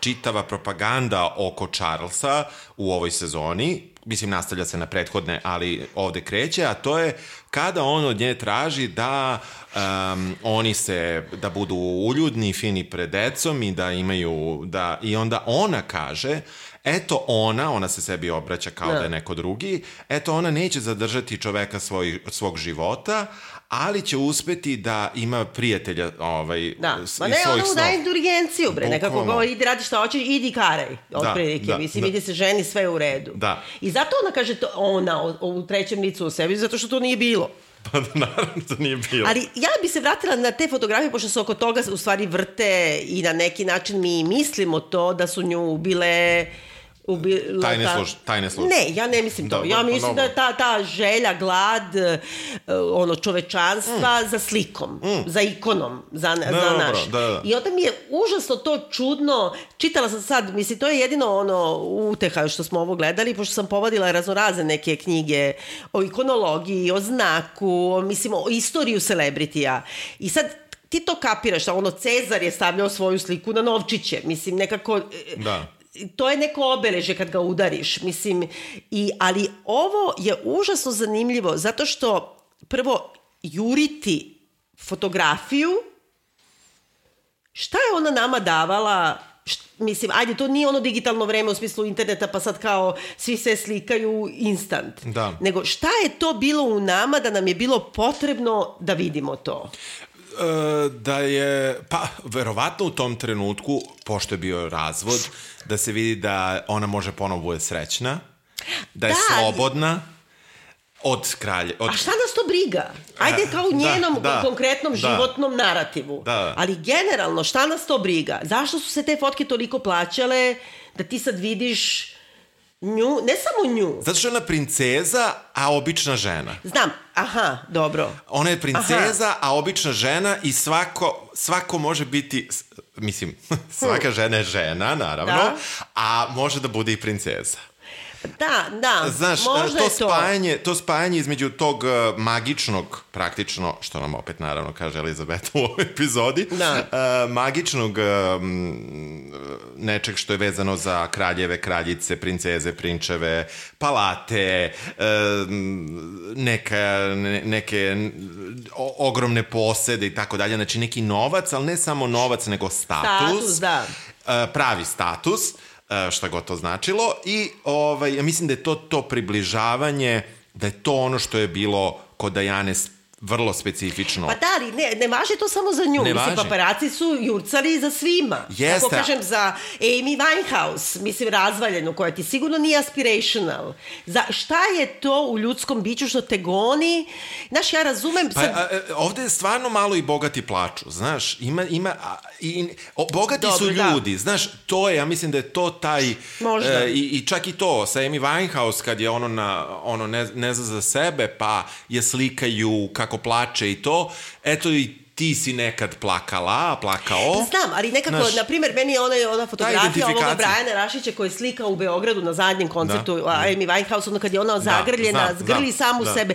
čitava propaganda oko Charlesa u ovoj sezoni, mislim nastavlja se na prethodne, ali ovde kreće, a to je kada on od nje traži da um, oni se, da budu uljudni, fini pred decom i da imaju, da, i onda ona kaže, eto ona, ona se sebi obraća kao da, da je neko drugi, eto ona neće zadržati čoveka svoj, svog života, ali će uspeti da ima prijatelja ovaj, da. Ma ne, ona mu daje indulgenciju, bre, nekako govori, idi radi šta hoćeš, idi karaj, otprilike, da, da, mislim, da. ide se ženi sve u redu. Da. I zato ona kaže to, ona, u, u trećem licu u sebi, zato što to nije bilo. [laughs] Pa naravno da nije bilo. Ali ja bi se vratila na te fotografije, pošto se oko toga u stvari vrte i na neki način mi mislimo to da su nju bile ubila tajne, ta... služ, tajne službe. Ne, ja ne mislim to. Da, ja pa mislim da je ta, ta želja, glad, uh, ono, čovečanstva mm. za slikom, mm. za ikonom, za, ne, za naš. Da, da. I onda mi je užasno to čudno, čitala sam sad, mislim, to je jedino ono uteha što smo ovo gledali, pošto sam povadila raznorazne neke knjige o ikonologiji, o znaku, o, mislim, o istoriju celebritija. I sad ti to kapiraš, da ono Cezar je stavljao svoju sliku na novčiće, mislim nekako e, da to je neko obeleže kad ga udariš, mislim, i, ali ovo je užasno zanimljivo, zato što prvo juriti fotografiju, šta je ona nama davala mislim, ajde, to nije ono digitalno vreme u smislu interneta, pa sad kao svi se slikaju instant. Da. Nego šta je to bilo u nama da nam je bilo potrebno da vidimo to? E, da je, pa, verovatno u tom trenutku, pošto je bio razvod, da se vidi da ona može ponovo bude srećna, da je da, slobodna, od kralje. Od... A šta nas to briga? Ajde kao u da, njenom da, da, konkretnom da, životnom narativu. Da. Ali generalno, šta nas to briga? Zašto su se te fotke toliko plaćale da ti sad vidiš Nju, ne samo nju. Zato što je ona princeza, a obična žena. Znam, aha, dobro. Ona je princeza, aha. a obična žena i svako, svako može biti, mislim, [laughs] svaka hm. žena je žena, naravno, da. a može da bude i princeza. Da, da, Znaš, možda to, je to. Spajanje, to spajanje između tog uh, magičnog, praktično, što nam opet naravno kaže Elizabeta u ovoj epizodi, da. uh, magičnog um, nečeg što je vezano za kraljeve, kraljice, princeze, prinčeve, palate, um, neka, ne, neke o, ogromne posede i tako dalje, znači neki novac, ali ne samo novac, nego status. Status, da. Uh, pravi status. Uh, E, šta god to značilo i ovaj, ja mislim da je to to približavanje, da je to ono što je bilo kod Dajane vrlo specifično. Pa da, ali ne, ne važi to samo za nju. Ne mislim, važi. paparaci su jurcali za svima. Jeste. Tako kažem, za Amy Winehouse, mislim, razvaljenu, koja ti sigurno nije aspirational. Za, šta je to u ljudskom biću što te goni? Znaš, ja razumem... Pa, sad... a, a, ovde je stvarno malo i bogati plaču, znaš, ima, ima, a, i, o, bogati Dobro, su da. ljudi, da. znaš, to je, ja mislim da je to taj... Možda. E, i, I čak i to, sa Amy Winehouse, kad je ono, na, ono ne, ne zna za sebe, pa je slikaju kako kako plače i to, eto i ti si nekad plakala, plakao. Znam, ali nekako, Naš, na primjer, meni je ona, ona fotografija ovoga Brajana Rašića koji je slikao u Beogradu na zadnjem koncertu da, da. Amy Winehouse, ono kad je ona da, zagrljena, da, zgrli da, samu da. sebe.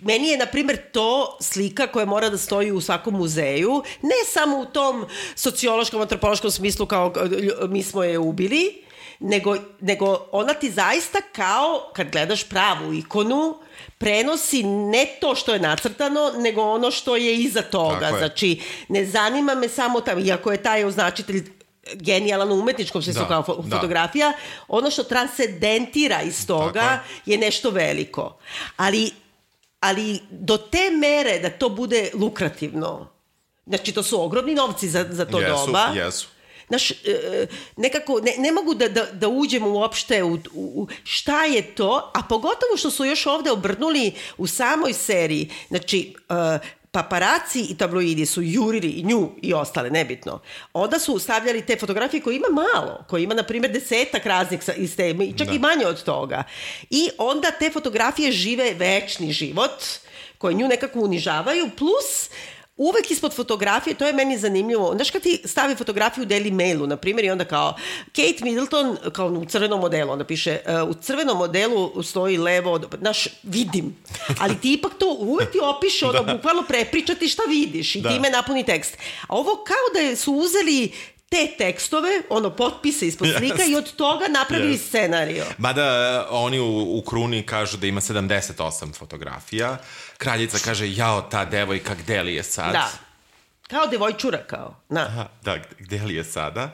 Meni je, na primjer, to slika koja mora da stoji u svakom muzeju, ne samo u tom sociološkom, antropološkom smislu kao mi smo je ubili, nego, nego ona ti zaista kao, kad gledaš pravu ikonu, prenosi ne to što je nacrtano, nego ono što je iza toga. Je. Znači, ne zanima me samo tamo, iako je taj označitelj genijalan u umetničkom smislu da, kao fo da. fotografija, ono što transcendentira iz toga je nešto veliko. Ali, ali do te mere da to bude lukrativno, znači to su ogromni novci za, za to jesu, doba. Jesu. Znaš, e, nekako, ne, ne mogu da, da, da uđemo uopšte u, u šta je to, a pogotovo što su još ovde obrnuli u samoj seriji, znači, uh, paparaci i tabloidi su jurili i nju i ostale, nebitno. Onda su stavljali te fotografije koje ima malo, koje ima, na primjer, desetak raznih iz te, čak da. i manje od toga. I onda te fotografije žive večni život, koje nju nekako unižavaju, plus uvek ispod fotografije, to je meni zanimljivo, znaš kad ti stavi fotografiju u Daily Mailu, na primjer, i onda kao Kate Middleton, kao u crvenom modelu, onda piše, uh, u crvenom modelu stoji levo, od, znaš, vidim, ali ti ipak to uvek ti opiše, ono, [laughs] bukvalno prepričati šta vidiš i Da. time napuni tekst. A ovo kao da su uzeli te tekstove, ono, potpise ispod slika Jest. i od toga napravili Jest. scenario. Mada e, oni u, u kruni kažu da ima 78 fotografija. Kraljica kaže, jao, ta devojka, gde li je sad? Da. Kao devojčura, kao. Na. Aha, da, gde- li je sada?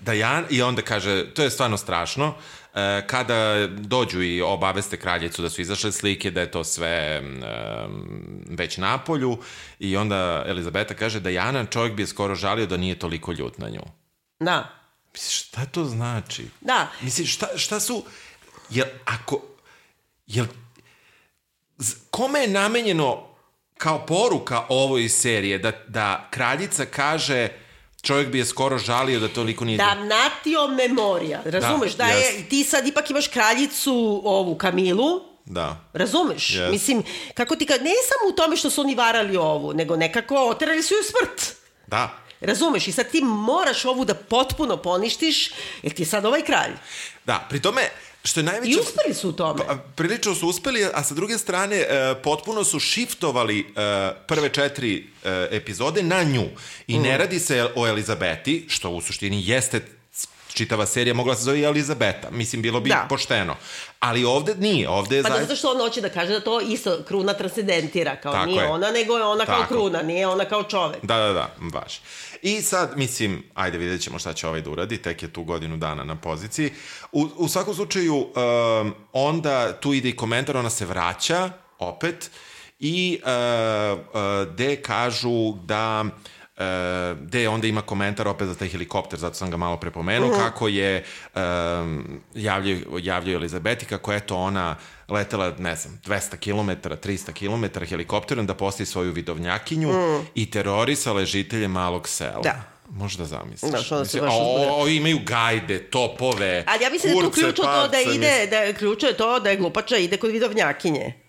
Da ja, I onda kaže, to je stvarno strašno, e, kada dođu i obaveste kraljicu da su izašle slike, da je to sve već na polju i onda Elizabeta kaže da Jana čovjek bi je skoro žalio da nije toliko ljut na nju. Da. Misliš, šta to znači? Da. Misliš, šta, šta su... Jel, ako... Jel, kome je namenjeno kao poruka ovoj serije da, da kraljica kaže čovjek bi je skoro žalio da toliko nije... Damnatio memorija. Razumeš da, Da, je, jest. ti sad ipak imaš kraljicu ovu Kamilu, Da. Razumeš? Jest. Mislim, kako ti kad, ne samo u tome što su oni varali ovu, nego nekako oterali su ju smrt. Da. Razumeš? I sad ti moraš ovu da potpuno poništiš, jer ti je sad ovaj kralj. Da, pri tome, što je najveće... I uspeli su u tome. Pa, prilično su uspeli, a sa druge strane e, potpuno su shiftovali e, prve četiri e, epizode na nju. I Mm. ne radi se o Elizabeti, što u suštini jeste čitava serija mogla se zove i Elizabeta. Mislim, bilo bi Da. pošteno. Ali ovde nije, ovde je Pa zaista... zato što on hoće da kaže da to isto kruna transcendentira, kao Tako nije je. ona, nego je ona kao Tako. kruna, nije ona kao čovek. Da, da, da, baš. I sad, mislim, ajde vidjet ćemo šta će ovaj da uradi, tek je tu godinu dana na poziciji. U, u svakom slučaju, um, onda tu ide i komentar, ona se vraća opet i uh, uh, de kažu da Uh, gde onda ima komentar opet za taj helikopter, zato sam ga malo prepomenuo, Mhm. kako je um, javljaju, javljaju Elizabeti, kako eto ona letela, ne znam, 200 km, 300 km helikopterom da postavi svoju vidovnjakinju i terorisala žitelje malog sela. Da. Možda zamisliš. Znaš, onda se Mislim, baš o, o, imaju gajde, topove, Ali ja mislim da je tu kurce, ključno to da ide, da je je to da je glupača ide kod vidovnjakinje.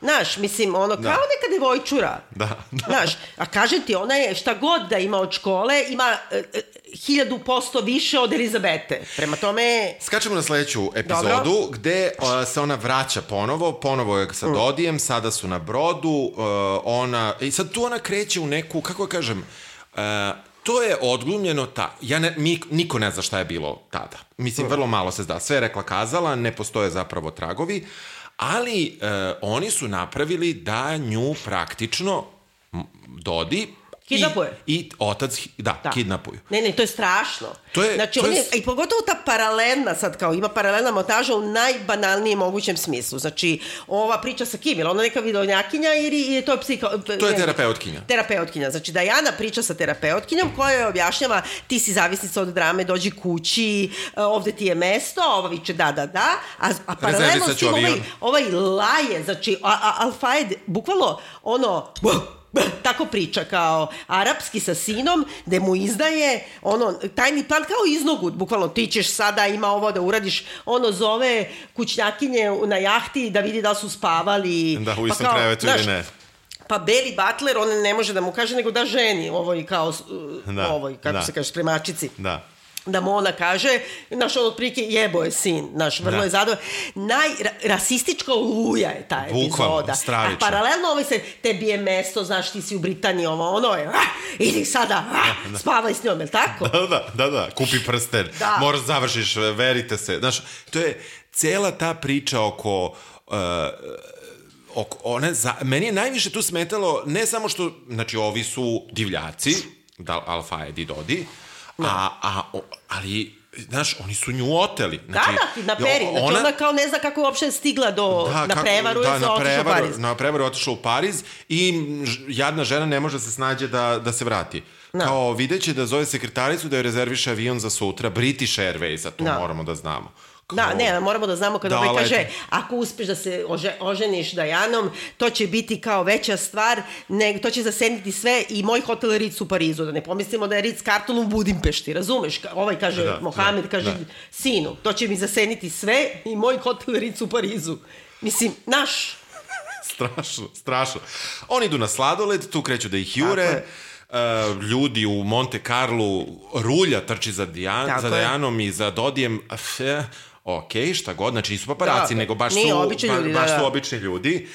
Znaš, mislim, ono, kao neka devojčura. Da, da. Znaš, a kažem ti, ona je šta god da ima od škole, ima e, e, hiljadu posto više od Elizabete. Prema tome, Skačemo na sledeću epizodu Dobro. gde uh, se ona vraća ponovo, ponovo je sa Dodijem, sada su na brodu, uh, ona, i sad tu ona kreće u neku, kako da kažem, uh, to je odglumljeno ta, ja ne, mi, niko ne zna šta je bilo tada. Mislim, vrlo malo se zna. Sve je rekla kazala, ne postoje zapravo tragovi, ali uh, oni su napravili da nju praktično Dodi Kidnapuje. I, i otac, da, Da. kidnapuju. Ne, ne, to je strašno. To je- znači, to on je je, i pogotovo ta paralelna sad kao ima paralelna montaža u najbanalnijem mogućem smislu. Znači, ova priča sa kim? Je li ona neka vidovnjakinja ili ili to je psiho... To je ne, terapeutkinja. Terapeutkinja. Znači, Dajana priča sa terapeutkinjom koja joj objašnjava ti si zavisnica od drame, dođi kući, e, ovde ti je mesto, ova viče da, da, da, a, a paralelno s tim ovaj, ovaj laje, znači, a, a, bukvalno, ono, [laughs] tako priča kao arapski sa sinom, gde mu izdaje ono, tajni plan kao iznogut, bukvalno ti ćeš sada ima ovo da uradiš, ono zove kućnjakinje na jahti da vidi da su spavali. Da, u Pa istom kao, krevetu znaš, ili ne. Pa Beli Butler, on ne može da mu kaže, nego da ženi ovoj kao, Da, ovoj, kako da. se kaže, spremačici Da. Da mu ona kaže, naš ono otprilike jebo je sin, naš vrlo Da. je zadovoljan. Najrasistička oluja je ta Bukvalno, epizoda. stravično. A paralelno ovaj se, tebi je mesto, znaš ti si u Britaniji, ovo ono je, ah, idi sada, ah, spavaj s njom, je li tako? Da, da, da, da, kupi prsten, Da. moraš završiš, verite se. Znaš, to je cela ta priča oko... Uh, oko one, za, meni je najviše tu smetalo, ne samo što, znači, ovi su divljaci, da, Alfaed i Dodi, a, a, o, ali, znaš, oni su nju oteli. Da, Znači, da, na peri. Znači, ona, ona kao ne zna kako je uopšte stigla do, na kako- prevaru, da, jer se na otišla u prevaru, Pariz. Na prevaru otišla u Pariz i jadna žena ne može da se snađe da, da se vrati. Da. Kao videće da zove sekretaricu da joj rezerviše avion za sutra, British Airways, to Da. moramo da znamo. Da, ne, moramo da znamo kada Da, ovaj kaže, ako uspeš da se ože, oženiš Dajanom, to će biti kao veća stvar, nego to će zaseniti sve i moj hotel Ritz u Parizu, da ne pomislimo da je Ritz Carlton u Budimpešti, razumeš? Ovaj kaže, Da, Mohamed da, kaže, da. sinu, to će mi zaseniti sve i moj hotel Ritz u Parizu. Mislim, naš, strašno, strašno. Oni idu na sladoled, tu kreću da ih jure. Tako je. Uh, ljudi u Monte Carlo rulja trči za, Dijan, Tako za. Dajanom i za Dodijem. Eh, ok, šta god, znači nisu paparaci, Da, nego baš nije su, obični ba- ljudi, da, baš da. su obični ljudi.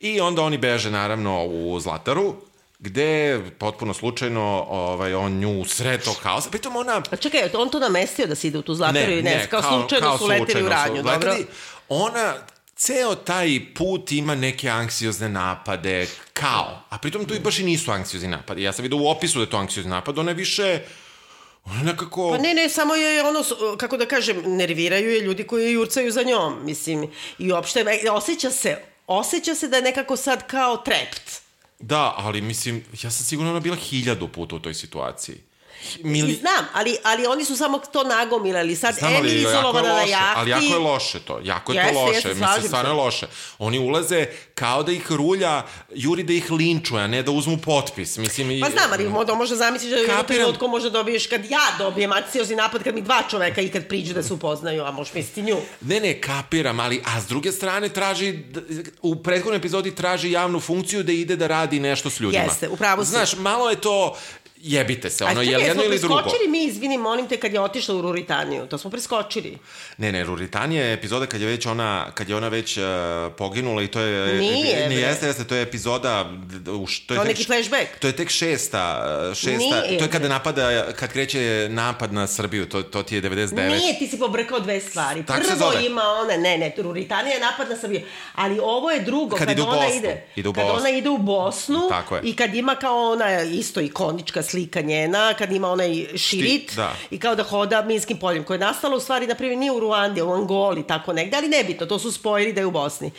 I onda oni beže naravno u Zlataru, gde potpuno slučajno ovaj, on nju sred tog haosa. Pritom ona A čekaj, on to namestio da se ide u tu zlataru ili ne? kao, slučajno su leteli u slučajno radnju, dobro? Ona ceo taj put ima neke anksiozne napade, kao. A pritom tu i baš i nisu anksiozni napadi. Ja sam vidio u opisu da je to anksiozni napad, ona je više... Ona nekako... Pa ne, ne, samo je ono, kako da kažem, nerviraju je ljudi koji jurcaju za njom, mislim, i uopšte, e, osjeća se, osjeća se da je nekako sad kao trept. Da, ali mislim, ja sam sigurno ona bila hiljadu puta u toj situaciji. I Mili... znam, ali, ali oni su samo to nagomilali. Sad Znam, Emi ali je izolovana na loše, jahti. ali jako je loše to, jako je Jeste, to loše, jeste, mislim, stvarno je loše. Oni ulaze kao da ih rulja, juri da ih linčuje, a ne da uzmu potpis, mislim... i- Pa znam, ali možda, možda zamisliš da u Kapiram. trenutku može dobiješ kad ja dobijem akciozni napad, kad mi dva čoveka ikad priđu da se upoznaju, a možeš misliti nju. Ne, ne, kapiram, ali, a s druge strane traži, u prethodnoj epizodi traži javnu funkciju da ide da radi nešto s ljudima. Jeste, upravo si. Znaš, malo je to, jebite se, ono, A je li jedno ili drugo. preskočili mi, izvini, molim te, kad je otišla u Ruritaniju. To smo preskočili. Ne, ne, Ruritanija je epizoda kad je već ona, kad je ona već uh, poginula i to je... Nije, Ne, jeste, jeste, to je epizoda... u To je Kao tek neki flashback. To je tek šesta, uh, šesta, Nije, to je kada napada, kad kreće napad na Srbiju, to, to ti je 99. Nije, ti si pobrkao dve stvari. Tako se Prvo ima ona, ne, ne, Ruritanija je napad na Srbiju, ali ovo je drugo, Kad kad, ide ona Bosnu. ide, Ide u kad Bosnu. ona ide u Bosnu Tako je. i kad ima kao ona isto ikonička slika njena, kad ima onaj širit da. i kao da hoda minskim poljem, koje je nastalo u stvari, na primjer, nije u Ruandi, u Angoli, tako negde, ali nebitno, to su spojili da je u Bosni.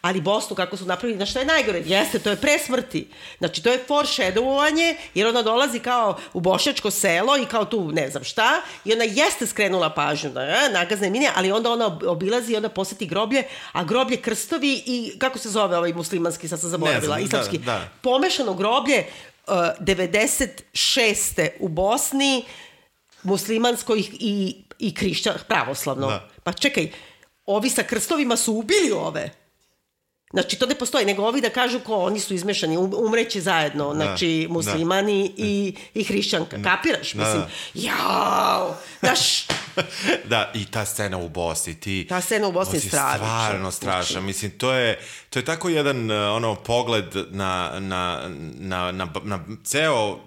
Ali Bosnu, kako su napravili, na šta je najgore? Jeste, to je pre smrti. Znači, to je foreshadowovanje, jer ona dolazi kao u bošnjačko selo i kao tu ne znam šta, i ona jeste skrenula pažnju na e, nagazne mine, ali onda ona ob- obilazi i onda poseti groblje, a groblje krstovi i, kako se zove ovaj muslimanski, sad sam zaboravila, znam, islamski, da, da. pomešano groblje 96. u Bosni, muslimansko i, i, i hrišćan, pravoslavno. Da. Pa čekaj, ovi sa krstovima su ubili ove. Znači, to ne postoji, nego ovi da kažu ko oni su izmešani, um- umreće zajedno, znači, da. muslimani i, i hrišćanka. Kapiraš? Da, Mislim, da. jao, znaš, [laughs] da, i ta scena u Bosni, ti... Ta scena u Bosni je stravična. Stvarno strašna. Mislim, to je, to je tako jedan uh, ono, pogled na, na, na, na, na ceo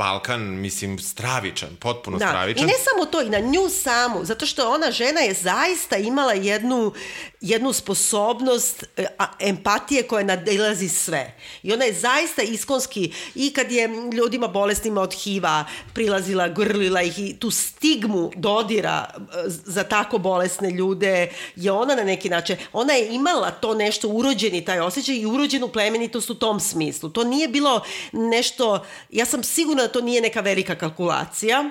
Balkan, mislim, stravičan, potpuno Da. stravičan. I ne samo to, i na nju samu, zato što ona žena je zaista imala jednu, jednu sposobnost e, a, empatije koja nadilazi sve. I ona je zaista iskonski, i kad je ljudima bolesnima od HIV-a prilazila, grlila ih i tu stigmu dodira e, za tako bolesne ljude, je ona na neki način, ona je imala to nešto urođeni taj osjećaj i urođenu plemenitost u tom smislu. To nije bilo nešto, ja sam sigurna da to nije neka velika kalkulacija,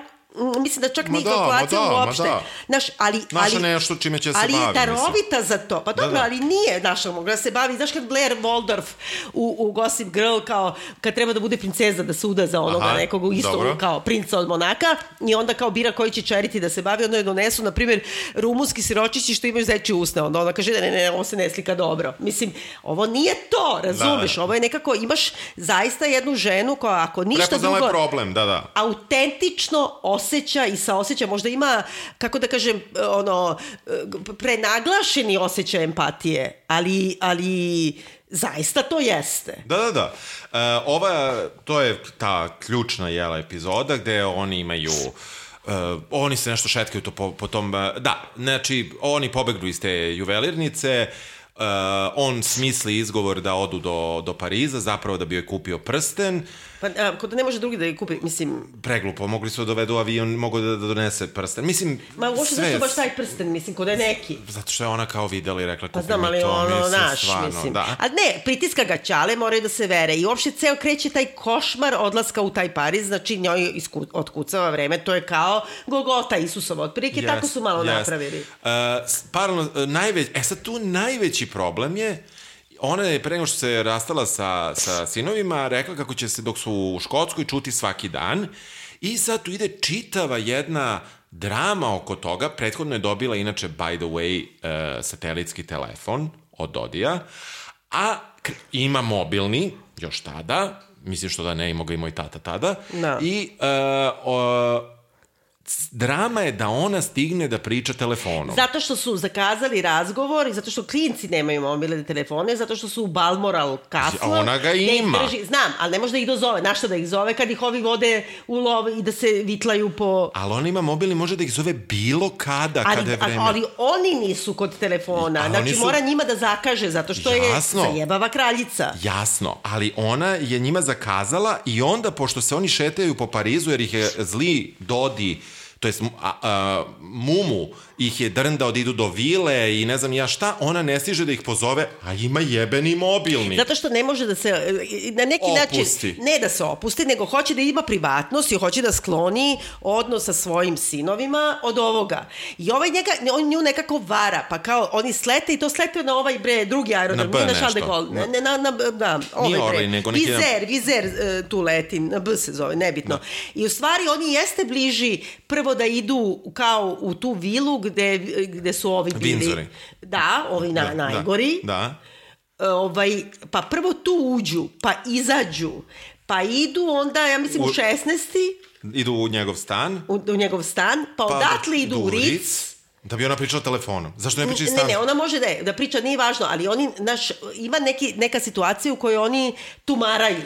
Mislim da čak Ma nije da, ma kalkulacija da, uopšte. da. Znaš, ali, Naša ali, nešto čime će se ali bavi, je mislim. darovita za to. Pa dobro, da. ali nije naša mogla da se bavi. Znaš kad Blair Waldorf u, u Gossip Girl kao kad treba da bude princeza da suda za onoga Aha, nekog isto dobro. kao princa od Monaka i onda kao bira koji će čeriti da se bavi, onda je donesu, na primjer, rumunski siročići što imaju zeči usne. Onda ona kaže, ne, ne, ne, ovo se ne slika dobro. Mislim, ovo nije to, razumeš? Da. Ovo je nekako, imaš zaista jednu ženu koja ako ništa Prepoznala drugo je problem, da, da. autentično osjeća i saoseća, možda ima, kako da kažem, ono, prenaglašeni osjećaj empatije, ali, ali zaista to jeste. Da, da, da. E, ova, to je ta ključna jela epizoda gde oni imaju Uh, oni se nešto šetkaju to po, po tom... uh, da, znači, oni pobegnu iz te juvelirnice, uh, on smisli izgovor da odu do, do Pariza, zapravo da bi joj kupio prsten, Pa, a, kod da ne može drugi da je kupi, mislim, preglupo, mogli su da dovedu avion, mogu da, da donese prsten. Mislim, ma uopšte sve- zašto baš taj prsten, mislim, kod da je neki. Zato što je ona kao videla i rekla Pa kupi znam, mi ali to, ono, mislim, naš, stvarno, mislim. da. A ne, pritiska ga čale, moraju da se vere. I uopšte ceo kreće taj košmar odlaska u taj Pariz, znači njoj isku, otkucava vreme, to je kao Gogota Isusova, otprilike, tako su malo jest. napravili. Uh, s- paralelno, najveć, e sad tu najveći problem je ona je pre nego što se rastala sa, sa sinovima rekla kako će se dok su u Škotskoj čuti svaki dan i sad tu ide čitava jedna drama oko toga. Prethodno je dobila inače by the way uh, satelitski telefon od Dodija, a ima mobilni, još tada, mislim što da ne, imao ga i moj tata tada, Da. i uh, o, drama je da ona stigne da priča telefonom. Zato što su zakazali razgovor i zato što klinci nemaju mobilne telefone, zato što su u Balmoral kasno. A ona ga da ima. Drži, znam, ali ne može da ih dozove. Znaš što da ih zove kad ih ovi vode u lov i da se vitlaju po... Ali ona ima mobilni, može da ih zove bilo kada, Ali, kada je vreme. ali oni nisu kod telefona. A znači, su- mora njima da zakaže, zato što Jasno. je zajebava kraljica. Jasno, ali ona je njima zakazala i onda, pošto se oni šetaju po Parizu, jer ih je zli Dodi, to jest a, a, Mumu, ih je drndao da idu do vile i ne znam ja šta, ona ne stiže da ih pozove, a ima jebeni mobilni. Zato što ne može da se, e, na neki Opusti. način, ne da se opusti, nego hoće da ima privatnost i hoće da skloni odnos sa svojim sinovima od ovoga. I ovaj njega, on nju nekako vara, pa kao oni slete i to slete na ovaj bre, drugi aerodrom, Na B na. Charles de Gaulle, ne, ne, na, na, da, ovaj Nije bre, ovaj, nego neki na- Vizer, Vizer e, tu leti, na B se zove, nebitno. Da. I u stvari oni jeste bliži prvo da idu kao u tu vilu gde, gde su ovi bili. Windsori. Da, ovi na, Da, najgori. Da, E, ovaj, pa prvo tu uđu, pa izađu, pa idu onda, ja mislim, u, U- 16. da. Idu u njegov stan. U, u njegov stan, pa, pa odatle idu u Ritz. Da bi ona pričala telefonom. Zašto ne priča iz Ne, ne, ona može da, je- da priča, nije važno, ali oni, naš, ima neki, neka situacija u kojoj oni tumaraju.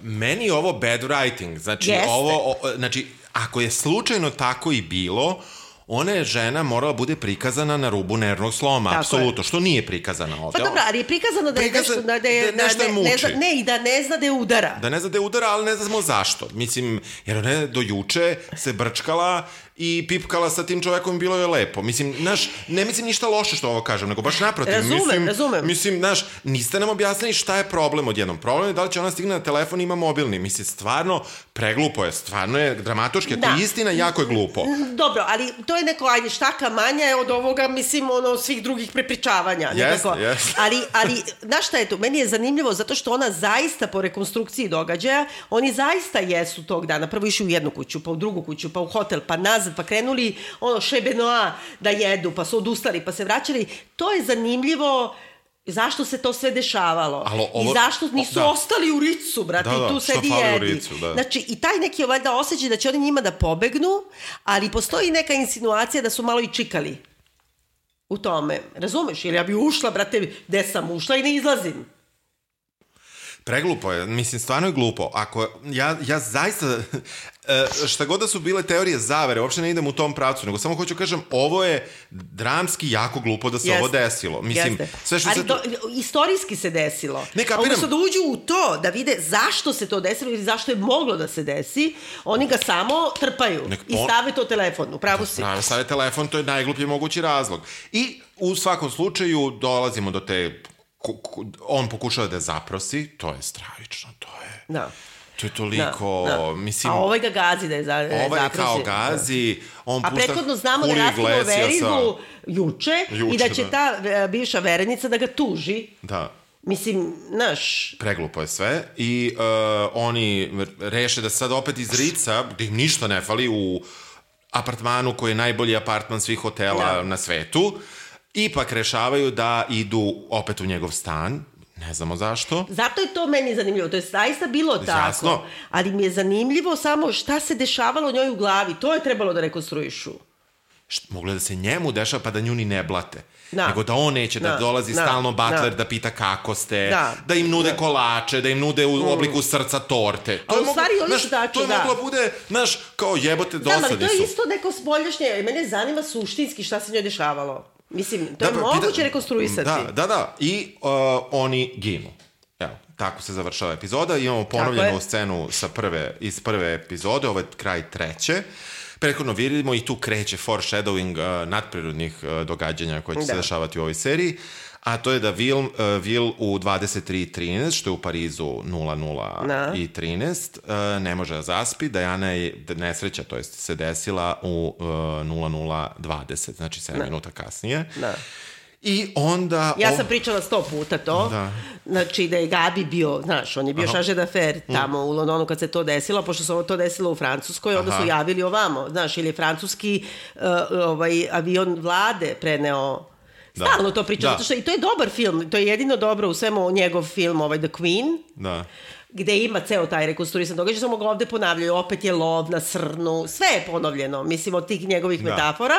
Meni je ovo bad writing. Znači, Jeste. ovo, o, znači, ako je slučajno tako i bilo, ona je žena morala bude prikazana na rubu nervnog sloma, Tako apsolutno, što nije prikazana Pa ovde. dobro, ali je prikazano da je Prikazan- nešto, da, da je, da nešto je ne, ne, zna, muči. ne, i da ne zna da je udara. Da ne zna da je udara, ali ne znamo zašto. Mislim, jer ona je do juče se brčkala i pipkala sa tim čovekom bilo je lepo. Mislim, znaš, ne mislim ništa loše što ovo kažem, nego baš naprotiv. Razumem, mislim, razumem. Mislim, znaš, niste nam objasnili šta je problem odjednom. Problem je da li će ona stigne na telefon i ima mobilni. Mislim, stvarno, preglupo je, stvarno je dramatoški. Da. je istina, jako je glupo. Dobro, ali to je neko, ajde, štaka manja je od ovoga, mislim, ono, svih drugih prepričavanja. Jeste, jeste. [laughs] Ali, ali, znaš šta je to? Meni je zanimljivo zato što ona zaista po rekonstrukciji događaja, oni zaista jesu tog dana. Prvo išli u jednu kuću, pa u drugu kuću, pa u hotel, pa nazad, pa krenuli ono šebenoa da jedu, pa su odustali, pa se vraćali. To je zanimljivo zašto se to sve dešavalo. Alo, ovo- I zašto nisu da. ostali u Ricu, brate, Da, da, i tu sedi jedi. Ricu, da. Znači, i taj neki valjda osjećaj da će oni njima da pobegnu, ali postoji neka insinuacija da su malo i čikali u tome. Razumeš? Jer ja bi ušla, brate, gde sam ušla i ne izlazim. Preglupo je, mislim, stvarno je glupo. Ako, ja, ja zaista, [laughs] e, šta god da su bile teorije zavere, uopšte ne idem u tom pravcu, nego samo hoću kažem, ovo je dramski jako glupo da se Jeste. ovo desilo. Mislim, Jeste. sve što Ali se... to, istorijski se desilo. Ne, kapiram. Umesto da uđu u to, da vide zašto se to desilo ili zašto je moglo da se desi, oni ga samo trpaju Nek i on- stave to telefon. Upravo si. Prave stave telefon, to je najgluplji mogući razlog. I u svakom slučaju dolazimo do te... On pokušava da zaprosi, to je stravično, to je... Da. To je toliko, Da, da. mislim... A ovaj ga gazi da je za, Ovaj je kao zaprosi. gazi, on A pušta prethodno znamo da Iglesiasa. verigu juče, Juče, i da će da. ta e, bivša verenica da ga tuži. Da. Mislim, znaš, Preglupo je sve i uh, oni reše da sad opet iz Rica, gde im ništa ne fali, u apartmanu koji je najbolji apartman svih hotela Da. na svetu, ipak rešavaju da idu opet u njegov stan, ne znamo zašto. zato je to meni zanimljivo. To je zaista bilo tako. Jasno. Ali mi je zanimljivo samo šta se dešavalo njoj u glavi. To je trebalo da rekonstruišu. Moglo je da se njemu dešava pa da nju ni ne blate. Da. Nego da on neće da, Da, dolazi da, stalno butler da. da. pita kako ste, Da. da, im nude kolače, da im nude u obliku srca torte. A u stvari oni su tačno, To je da. bude, znaš, kao jebote Znam, ali dosadni to je su. isto neko spoljašnje. Mene zanima suštinski šta se njoj dešavalo. Mislim, to je pa, moguće pita- rekonstruisati. Da, da, da. I uh, oni ginu. Evo, tako se završava epizoda. Imamo je. ponovljenu scenu sa prve, iz prve epizode, ovo je kraj treće. Prethodno vidimo i tu kreće foreshadowing uh, nadprirodnih uh, događanja koje će se Da. dešavati u ovoj seriji. A to je da Vil, uh, Vil u 23.13, što je u Parizu 00 Da. i 13, uh, ne može da zaspi, da je da nesreća, to jest se desila u uh, 00.20, znači 7 minuta kasnije. Da. I onda... Ja sam pričala sto puta to. Da. Znači da je Gabi bio, znaš, on je bio šaže d'affaire tamo u Londonu kad se to desilo, pošto se ovo to desilo u Francuskoj, onda Aha. su javili ovamo, znaš, ili je francuski uh, ovaj avion vlade preneo Da. Stalno to priča, Da. zato što i to je dobar film, to je jedino dobro u svemu njegov film, ovaj The Queen, Da. gde ima ceo taj rekonstruisan događaj, samo ga ovde ponavljaju, opet je lov na srnu, sve je ponovljeno, mislim, od tih njegovih Da. metafora,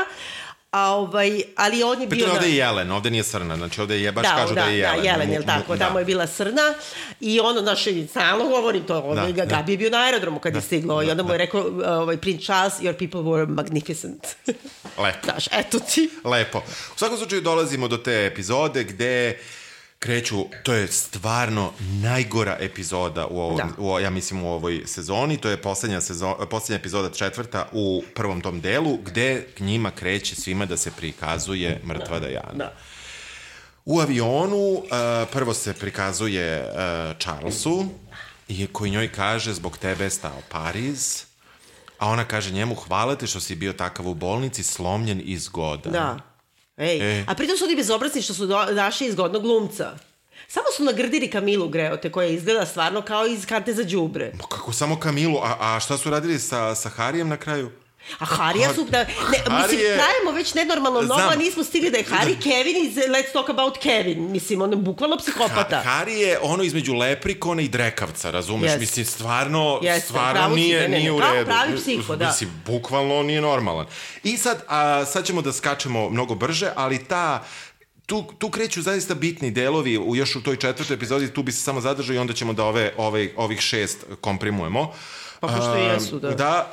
a ovaj, ali on je bio... Pritom ovde je Jelen, ovde nije Srna, znači ovde je baš da, kažu da, da, je Jelen. Da, Jelen, Mu- jel tako, mu- tamo je bila Srna i ono, naš, stalno govori to, on, Da, da, da. Gabi je bio na aerodromu kad je stiglo i onda mu je rekao, ovaj, Prince Charles, your people were magnificent. Lepo. [laughs] Znaš, eto ti. Lepo. U svakom slučaju dolazimo do te epizode gde kreću, to je stvarno najgora epizoda u ovom, Da. u, ja mislim u ovoj sezoni, to je poslednja, sezon, poslednja epizoda četvrta u prvom tom delu, gde njima kreće svima da se prikazuje mrtva Dajana. Da. U avionu uh, prvo se prikazuje uh, Charlesu i koji njoj kaže zbog tebe je stao Pariz, a ona kaže njemu hvala ti što si bio takav u bolnici, slomljen i zgodan. Da. Ej, E. a pritom su oni bezobrazni što su do, našli izgodnog glumca. Samo su nagrdili Kamilu Greote, koja izgleda stvarno kao iz karte za đubre. Ma kako samo Kamilu, a, a šta su radili sa, sa Harijem na kraju? A Harija su... Da, ne, Harry mislim, je- trajemo već nenormalno Znam. a nismo stigli da je Harry Kevin iz Let's Talk About Kevin. Mislim, on je bukvalno psihopata. Ha, Hari je ono između leprikona i drekavca, razumeš? Jeste. Mislim, stvarno, Jeste, stvarno nije, ne, ne, nije u redu. pravi psiho, da. Mislim, bukvalno nije normalan. I sad, a, sad ćemo da skačemo mnogo brže, ali ta tu, tu kreću zaista bitni delovi u, još u toj četvrtoj epizodi, tu bi se samo zadržao i onda ćemo da ove, ove, ovih šest komprimujemo. Pa pošto i jesu, da. Da,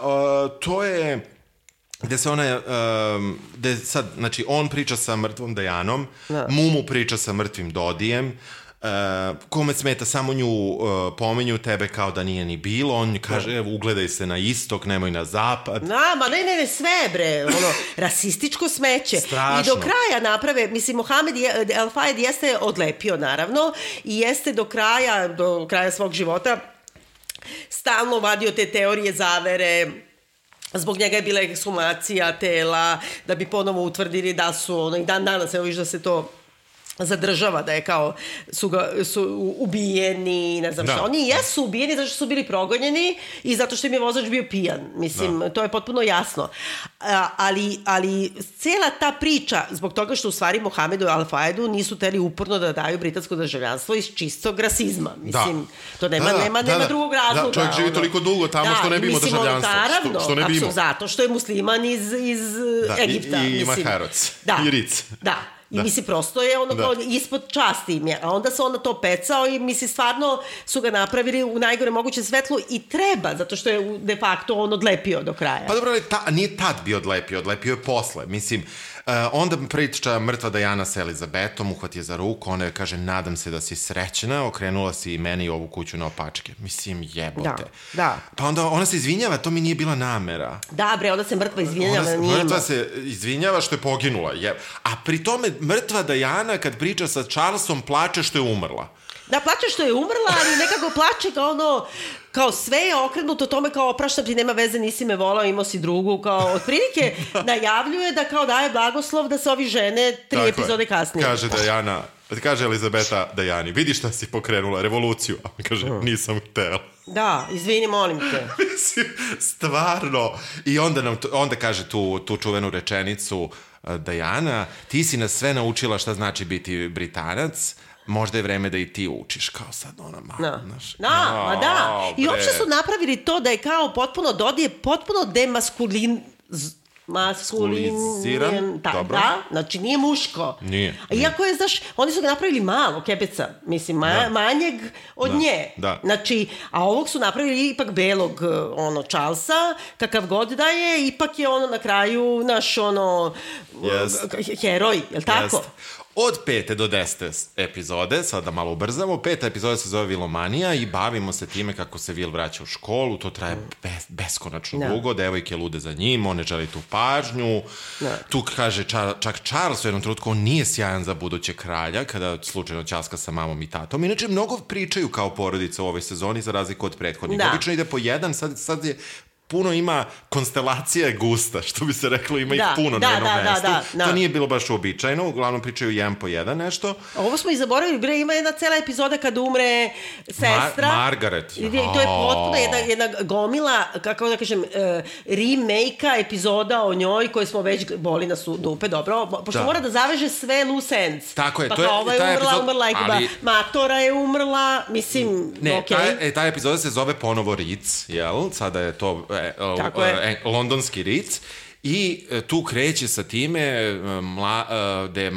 to je gde se ona, um, gde sad, znači, on priča sa mrtvom Dajanom, Da. Mumu priča sa mrtvim Dodijem, Uh, kome smeta samo nju uh, pomenju tebe kao da nije ni bilo on kaže evo ugledaj se na istok nemoj na zapad Na, ma ne, ne, ne, sve bre, ono, [laughs] rasističko smeće. Strašno. I do kraja naprave, mislim, Mohamed je, El Fayed jeste odlepio, naravno, i jeste do kraja, do kraja svog života stalno vadio te teorije zavere, Zbog njega je bila ekshumacija tela, da bi ponovo utvrdili da su, ono, i dan danas, evo viš da se to zadržava da je kao su, ga, su ubijeni, ne znam Da. šta. Oni jesu ubijeni zato što su bili progonjeni i zato što im je vozač bio pijan. Mislim, da. to je potpuno jasno. A, ali, ali cela ta priča, zbog toga što u stvari Mohamedu i Al-Faedu nisu teli uporno da daju britansko državljanstvo iz čistog rasizma. Mislim, to nema, Da, da, nema, da, nema da. drugog Da, razloga. čovjek živi toliko dugo tamo što ne bi imao mislim, ono, državljanstvo. Što- Naravno, što ne bi imao. apsolutno, zato što je musliman iz, iz Da, i- Egipta. i ima mislim. Da. I Ric. Da. I Da. mislim, prosto je ono Da. kao ispod časti im je. A onda se onda to pecao i mislim, stvarno su ga napravili u najgore mogućem svetlu i treba, zato što je de facto on odlepio do kraja. Pa dobro, ali ta, nije tad bio odlepio, odlepio je posle. Mislim, onda priča mrtva Dajana sa Elizabetom, uhvat je za ruku, ona je kaže, nadam se da si srećna, okrenula si i meni ovu kuću na opačke. Mislim, jebote. Da, da. Pa onda ona se izvinjava, to mi nije bila namera. Da, bre, onda se mrtva Ona izvinjava se, na njima. mrtva se izvinjava što je poginula. Je. A pri tome mrtva Dajana kad priča sa Charlesom plače što je umrla. Da, plače što je umrla, ali nekako plače kao ono, kao sve je okrenuto tome kao opraštam ti, nema veze, nisi me volao, imao si drugu, kao otprilike [laughs] najavljuje da kao daje blagoslov da se ovi žene tri Tako je. epizode kasnije. Kaže Dajana, kaže Elizabeta Dajani, vidi šta si pokrenula, revoluciju. A on kaže, nisam htela. Da, izvini, molim te. [laughs] Mislim, stvarno. I onda, nam, onda kaže tu, tu čuvenu rečenicu uh, Dajana, ti si nas sve naučila šta znači biti Britanac, možda je vreme da i ti učiš, kao sad ona malo, Da, znaš. da, ma da. I bre. uopšte su napravili to da je kao potpuno Dodi je potpuno demaskulin z- maskulin Maskuliziran, da, dobro. da, znači nije muško. Nije, A iako je, znaš, oni su ga napravili malo, kebeca, mislim, ma, Da. manjeg od Da, nje. da. Znači, a ovog su napravili ipak belog, eh, ono, Charlesa, kakav god da je, ipak je ono na kraju naš, ono, eh, heroj, jel tako? Jeste. Od pete do desete epizode, sad da malo ubrzamo, peta epizoda se zove Vilomanija i bavimo se time kako se Vil vraća u školu, to traje bes, beskonačno Da. dugo, devojke lude za njim, on ne želi tu pažnju, Da. tu kaže ča, čak Charles u jednom trenutku, on nije sjajan za buduće kralja, kada slučajno ćaska sa mamom i tatom. Inače, mnogo pričaju kao porodica u ovoj sezoni, za razliku od prethodnih. Da. Obično ide po jedan, sad, sad je puno ima, konstelacija je gusta, što bi se reklo, ima Da, ih puno da, na jednom da, da, mestu. da, da. To nije bilo baš uobičajeno, uglavnom pričaju jedan po jedan nešto. Ovo smo i zaboravili, bre, ima jedna cela epizoda kad umre sestra. Ma- Margaret. I to je potpuno jedna, jedna gomila, kako da kažem, uh, remake-a epizoda o njoj koje smo već boli nas u dupe, dobro, pošto Da. mora da zaveže sve loose ends. Tako je, pa to je- ova je umrla, epizod- umrla je, ali- ba, Matora je umrla, mislim, Ne, okej. ta, e, ta epizoda se zove ponovo Ritz, jel? Sada je to e, o, Tako je. e, londonski Ritz. I e, tu kreće sa time, e, mla, e, da je,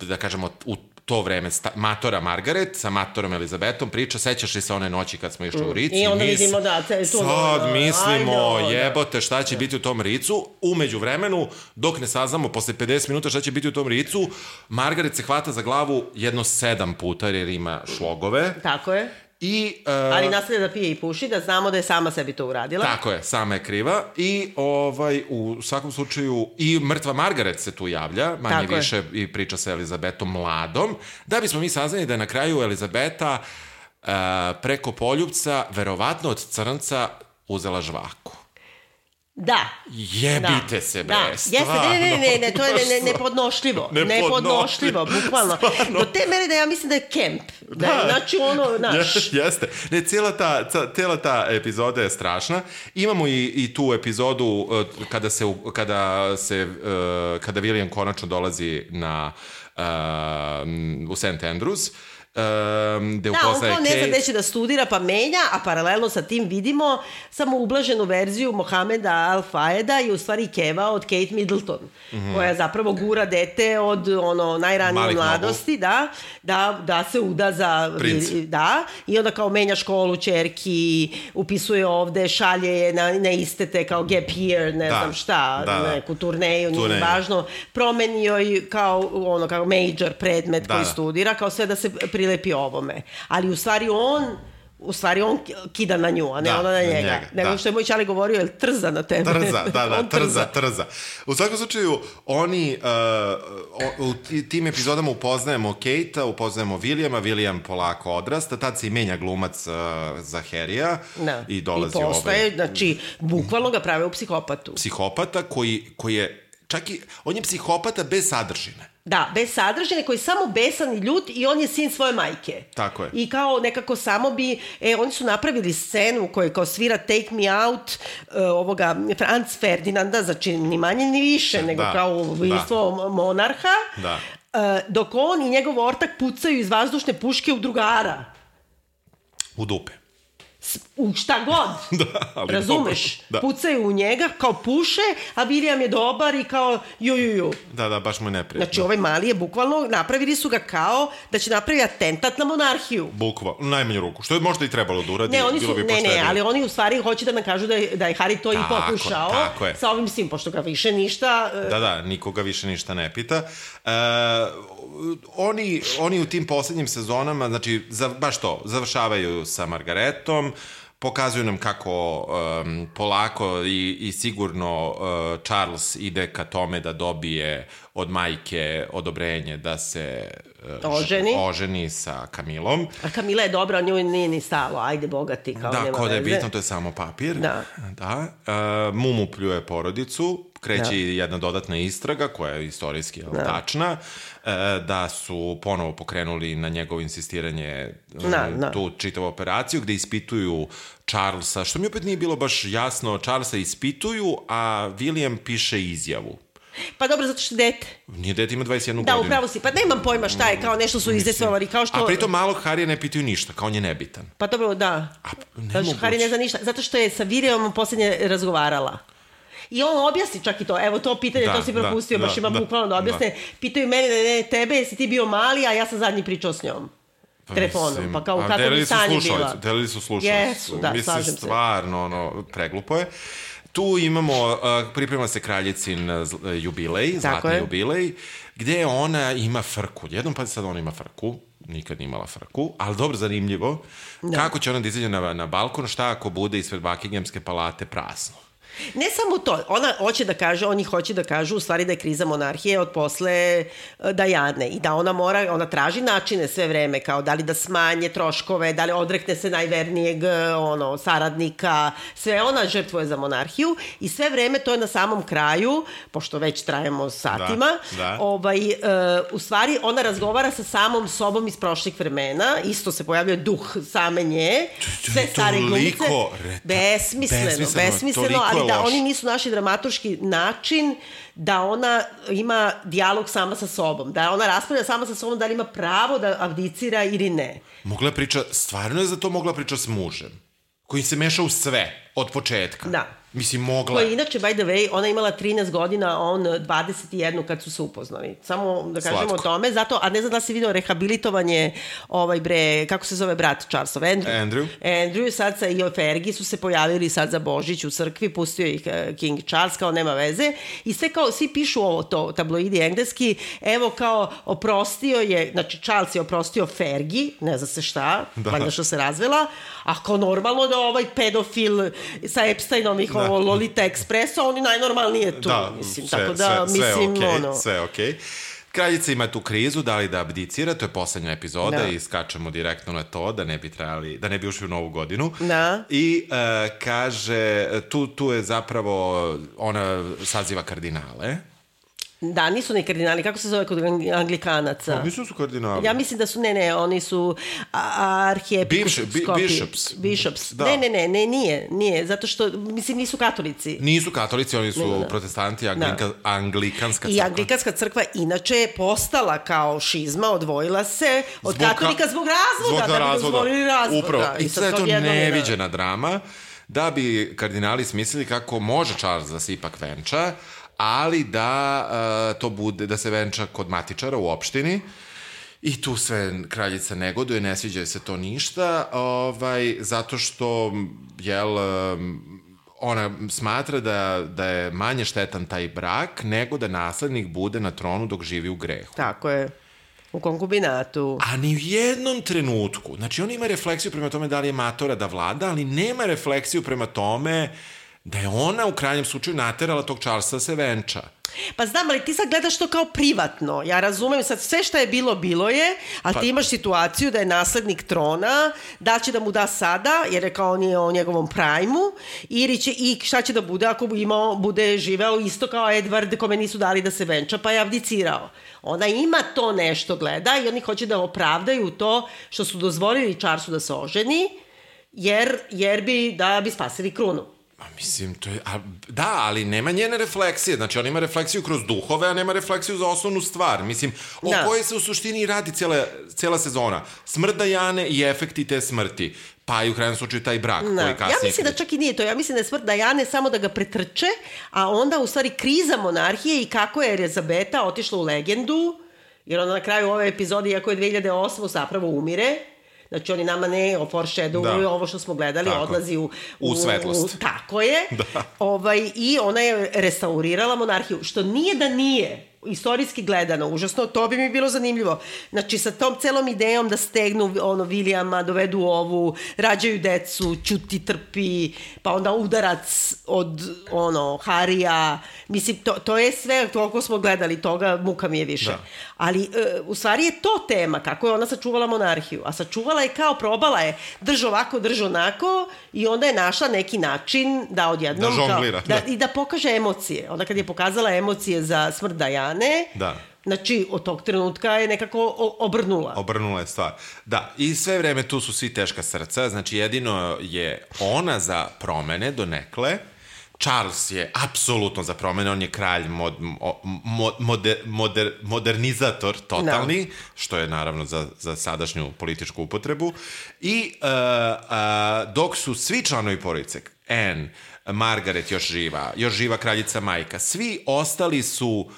da kažemo, u to vreme sta, matora Margaret sa matorom Elizabetom priča, sećaš li se one noći kad smo išli u Ritz? Mm. I onda mis- vidimo da, te- tu- Sad I mislimo, know, da. jebote, šta će biti u tom Ricu. Umeđu vremenu, dok ne saznamo posle 50 minuta šta će biti u tom Ricu, Margaret se hvata za glavu jedno sedam puta jer ima šlogove. Tako je. I, e, Ali nastavlja da pije i puši, da znamo da je sama sebi to uradila. Tako je, sama je kriva i ovaj, u svakom slučaju i mrtva Margaret se tu javlja, manje Tako je. više i priča sa Elizabetom mladom, da bismo mi saznali da je na kraju Elizabeta uh, preko poljubca, verovatno od crnca, uzela žvaku. Da. Jebite da. se, bre, da. Jeste, ne, ne, ne, ne, to je ne, ne, nepodnošljivo. Nepodnošljivo. Bukvalno. Stvarno. Do te mere da ja mislim da je kemp. Da, je, znači ono, naš... Je- Jeste. Ne, cijela ta, cijela ta epizoda je strašna. Imamo i, i tu epizodu uh, kada se, kada se, uh, kada William konačno dolazi na uh, u St. Andrews, um, gde Da, on upoznaje kao ne zna Kate. gde će da studira, pa menja, a paralelno sa tim vidimo samo ublaženu verziju Mohameda Al-Fayeda i u stvari Keva od Kate Middleton, koja zapravo gura dete od ono najranije Malih mladosti, da, da, da se uda za... Princ. Da, i onda kao menja školu čerki, upisuje ovde, šalje je na, na istete kao gap year, ne Da, znam šta, da, da. neku turneju, nije Turneju. važno, promeni joj kao, ono, kao major predmet Da, koji da. studira, kao sve da se prilepi ovome. Ali u stvari on u stvari on kida na nju, a ne Da, ona na njega. njega, Nego da. što je moj čali govorio, je trza na tebe. Trza, da, da, [laughs] trza, trza. U svakom slučaju, oni uh, u ti- tim epizodama upoznajemo Kate-a, upoznajemo Williama, William polako odrasta, tad se i menja glumac uh, za Harry-a Da. i dolazi I postaje, ovaj znači, bukvalno ga prave u psihopatu. psihopata koji, koji je, čak i, on je psihopata bez sadržine. Da, bez sadržine, koji je samo besan i ljut i on je sin svoje majke. Tako je. I kao nekako samo bi, e, oni su napravili scenu u kojoj kao svira Take Me Out uh, ovoga Franz Ferdinanda, znači ni manje ni više, nego Da, kao ubistvo monarha, Da. uh, dok on i njegov ortak pucaju iz vazdušne puške u drugara. U dupe. U šta god. [laughs] Da, ali Razumeš? dobro, da. Pucaju u njega, kao puše, a William je dobar i kao ju, ju, ju. Da, da, baš mu je neprijatno. Znači, ovaj mali je bukvalno, napravili su ga kao da će napraviti atentat na monarhiju. Bukva, u najmanju ruku. Što je možda i trebalo da uradi, Ne, oni bilo su, bi ne, ne, ali oni u stvari hoće da nam kažu da je, da je Harry to i Tako, pokušao tako je. sa ovim svim, pošto ga više ništa... e, Da, da, nikoga više ništa ne pita. E, oni, oni u tim poslednjim sezonama, znači, za, baš to, završavaju sa Margaretom, pokazuju nam kako um, polako i, i sigurno uh, Charles ide ka tome da dobije od majke odobrenje da se uh, Oženi. oženi sa Kamilom. A Kamila je dobra, nju nije ni stalo, ajde bogati, kao Da, nema da je veze. bitno, to je samo papir. Da. da. Uh, Mumu pljuje porodicu, kreće Da. jedna dodatna istraga, koja je istorijski da. tačna, uh, da su ponovo pokrenuli na njegovo insistiranje uh, Da, da. tu čitavu operaciju, gde ispituju Charlesa, što mi opet nije bilo baš jasno, Charlesa ispituju, a William piše izjavu. Pa dobro, zato što je dete. Nije dete ima 21 Da, godinu. upravo si. Pa nemam pojma šta je, kao nešto su izdesovali, kao što... A pritom malog Harija ne pitaju ništa, kao on je nebitan. Pa dobro, da. A, Zato što. Harry ne zna ništa. Zato što je sa Virijom poslednje razgovarala. I on objasni čak i to. Evo to pitanje, Da, to si propustio, da, baš da, ima da, bukvalno da objasne. Pitaju mene, ne, ne, tebe, jesi ti bio mali, a ja sam zadnji pričao s njom. Telefonom, mislim, pa kao kako delili bi slušalicu, bila. Delili su slušalicu. Jesu, da, Mislim, slažem se. stvarno, ono, preglupo je. Tu imamo, priprema se kraljicin jubilej, zlatni je. jubilej, gde ona ima frku. Jednom pa sad ona ima frku, nikad nije imala frku, ali dobro zanimljivo. Kako će ona da izađe na, na balkon, šta ako bude ispred Buckinghamske palate prazno? Ne samo to, ona hoće da kaže, oni hoće da kažu u stvari da je kriza monarhije od posle e, Dajane i da ona mora, ona traži načine sve vreme, kao da li da smanje troškove, da li odrekne se najvernijeg e, ono, saradnika, sve ona žrtvuje za monarhiju i sve vreme to je na samom kraju, pošto već trajemo satima, Da, da. ovaj, e, u stvari ona razgovara sa samom sobom iz prošlih vremena, isto se pojavljuje duh same nje, sve stare glumice, besmisleno, besmisleno, besmisleno, ali da oni nisu našli dramaturški način da ona ima dijalog sama sa sobom, da ona raspravlja sama sa sobom da li ima pravo da abdicira ili ne. Mogla priča, stvarno je za to mogla priča s mužem, koji se meša u sve, od početka. Da. Mislim, mogla Koja inače, by the way, ona je imala 13 godina, a on 21 kad su se upoznali. Samo da kažemo Slatko. o tome, zato, a ne znam da si vidio rehabilitovanje, ovaj bre, kako se zove brat Charlesov, Andrew. Andrew. Andrew, sad sa i Fergie su se pojavili sad za Božić u crkvi, pustio ih eh, King Charles, kao nema veze. I sve kao, svi pišu ovo to, tabloidi engleski, evo kao oprostio je, znači Charles je oprostio Fergie, ne zna se šta, da. valjda što se razvela, a kao normalno da ovaj pedofil sa Epsteinom ih ovo Lolita Expressa, on je najnormalnije tu, mislim, tako da, sve, mislim, sve, okay, ono... sve okej. Kraljica ima tu krizu, da li da abdicira, to je poslednja epizoda Da. i skačemo direktno na to, da ne bi trebali, da ne bi ušli u novu godinu. Da. I e, kaže, tu, tu je zapravo, ona saziva kardinale. Da, nisu ni kardinali, kako se zove kod anglikanaca? Mislim su kardinali. Ja mislim da su, ne, ne, oni su arhijepiskopi. Bi- bishops. Bishops. Da. Ne, ne, ne, ne, nije, nije, zato što, mislim, nisu katolici. Nisu katolici, oni su Ne, ne, ne. protestanti, anglika, anglikanska I crkva. anglikanska crkva inače je postala kao šizma, odvojila se od Zbog ka- katolika zbog razvoda, Zbog da bi razvoda. dozvolili razvoda. Upravo. I sad sad je to da. neviđena drama, da bi kardinali smislili kako može Charles da se ipak venča, ali da uh, to bude, da se venča kod matičara u opštini. I tu sve kraljica negoduje, ne sviđa joj se to ništa, ovaj, zato što, jel, um, ona smatra da, da je manje štetan taj brak nego da naslednik bude na tronu dok živi u grehu. Tako je. U konkubinatu. A ni u jednom trenutku, znači on ima refleksiju prema tome da li je matora da vlada, ali nema refleksiju prema tome da je ona u krajnjem slučaju naterala tog Charlesa da se venča. Pa znam, ali ti sad gledaš to kao privatno. Ja razumem sad sve što je bilo, bilo je, a Pa- ti imaš situaciju da je naslednik trona, da će da mu da sada, jer je kao on je o njegovom prajmu, ili će, i šta će da bude ako imao, bude živeo isto kao Edward kome nisu dali da se venča, pa je abdicirao. Ona ima to nešto gleda i oni hoće da opravdaju to što su dozvolili Charlesu da se oženi, jer, jer bi, da bi spasili krunu. Ma mislim, to je, a, da, ali nema njene refleksije, znači on ima refleksiju kroz duhove, a nema refleksiju za osnovnu stvar. Mislim, o Da. kojoj se u suštini radi cijela, cijela sezona. Smrt Dajane i efekti te smrti. Pa i u krajnjem slučaju taj brak Da. koji kasnije... Ja mislim da čak i nije to. Ja mislim da je smrt Dajane samo da ga pretrče, a onda u stvari kriza monarhije i kako je Elizabeta otišla u legendu, jer ona na kraju ove epizode, iako je 2008. zapravo umire, Znači oni nama ne o foreshadow Da. ovo što smo gledali, Tako. odlazi u, U svetlost. tako je. [laughs] Da. Ovaj, I ona je restaurirala monarhiju, što nije da nije istorijski gledano, užasno, to bi mi bilo zanimljivo. Znači, sa tom celom idejom da stegnu ono, Vilijama, dovedu ovu, rađaju decu, čuti trpi, pa onda udarac od ono, Harija, mislim, to, to je sve, toliko smo gledali toga, muka mi je više. Da. Ali, e, u stvari je to tema, kako je ona sačuvala monarhiju. A sačuvala je kao, probala je, drž ovako, drž onako, i onda je našla neki način da odjednom... Da žonglira, Kao, da, da. I da pokaže emocije. Onda kad je pokazala emocije za smrt Dajane, Da. znači od tog trenutka je nekako obrnula. Obrnula je stvar. Da, i sve vreme tu su svi teška srca, znači jedino je ona za promene do nekle, Charles je apsolutno za promene, on je kralj, mod, mo, mo, moder, moder, modernizator totalni, Da. što je naravno za, za sadašnju političku upotrebu. I uh, uh, dok su svi članovi porodice, Anne, Margaret još živa, još živa kraljica majka, svi ostali su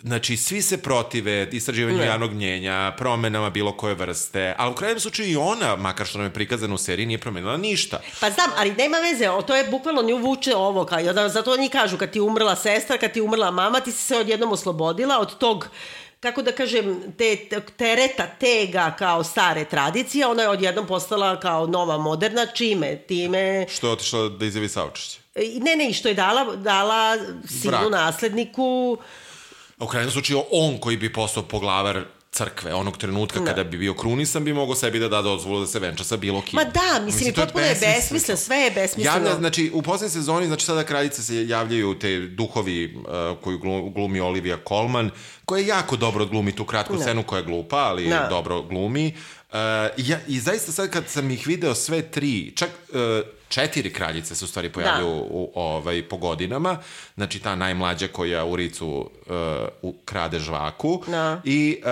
Znači, svi se protive istraživanju Ne. javnog mnjenja, promenama bilo koje vrste, ali u krajnjem slučaju i ona, makar što nam je prikazano u seriji, nije promenila ništa. Pa znam, ali nema veze, o, to je bukvalno nju vuče ovo, kao, zato oni kažu, kad ti umrla sestra, kad ti umrla mama, ti si se odjednom oslobodila od tog kako da kažem, te, te- tereta tega kao stare tradicije, ona je odjednom postala kao nova moderna, čime? Time, Što je otišla da izjavi saučešće. ne, ne, i što je dala, dala sinu Brak. nasledniku, u krajnjem slučaju, on koji bi postao poglavar crkve, onog trenutka kada bi bio krunisan, bi mogao sebi da da dozvolu da se venča sa bilo kim. Ma da, mislim, to potpuno je besmisleno. sve je besmisleno. Javlja, znači, u poslednjoj sezoni, znači sada kraljice se javljaju te duhovi uh, koju glu- glumi Olivia Colman, koja jako dobro glumi tu kratku Da. scenu koja je glupa, ali Da. dobro glumi. Uh, ja, I zaista sad kad sam ih video sve tri, čak uh, četiri kraljice se u stvari pojavljaju Da. u, ovaj, po godinama, znači ta najmlađa koja u Ricu uh, u, krade žvaku Da. i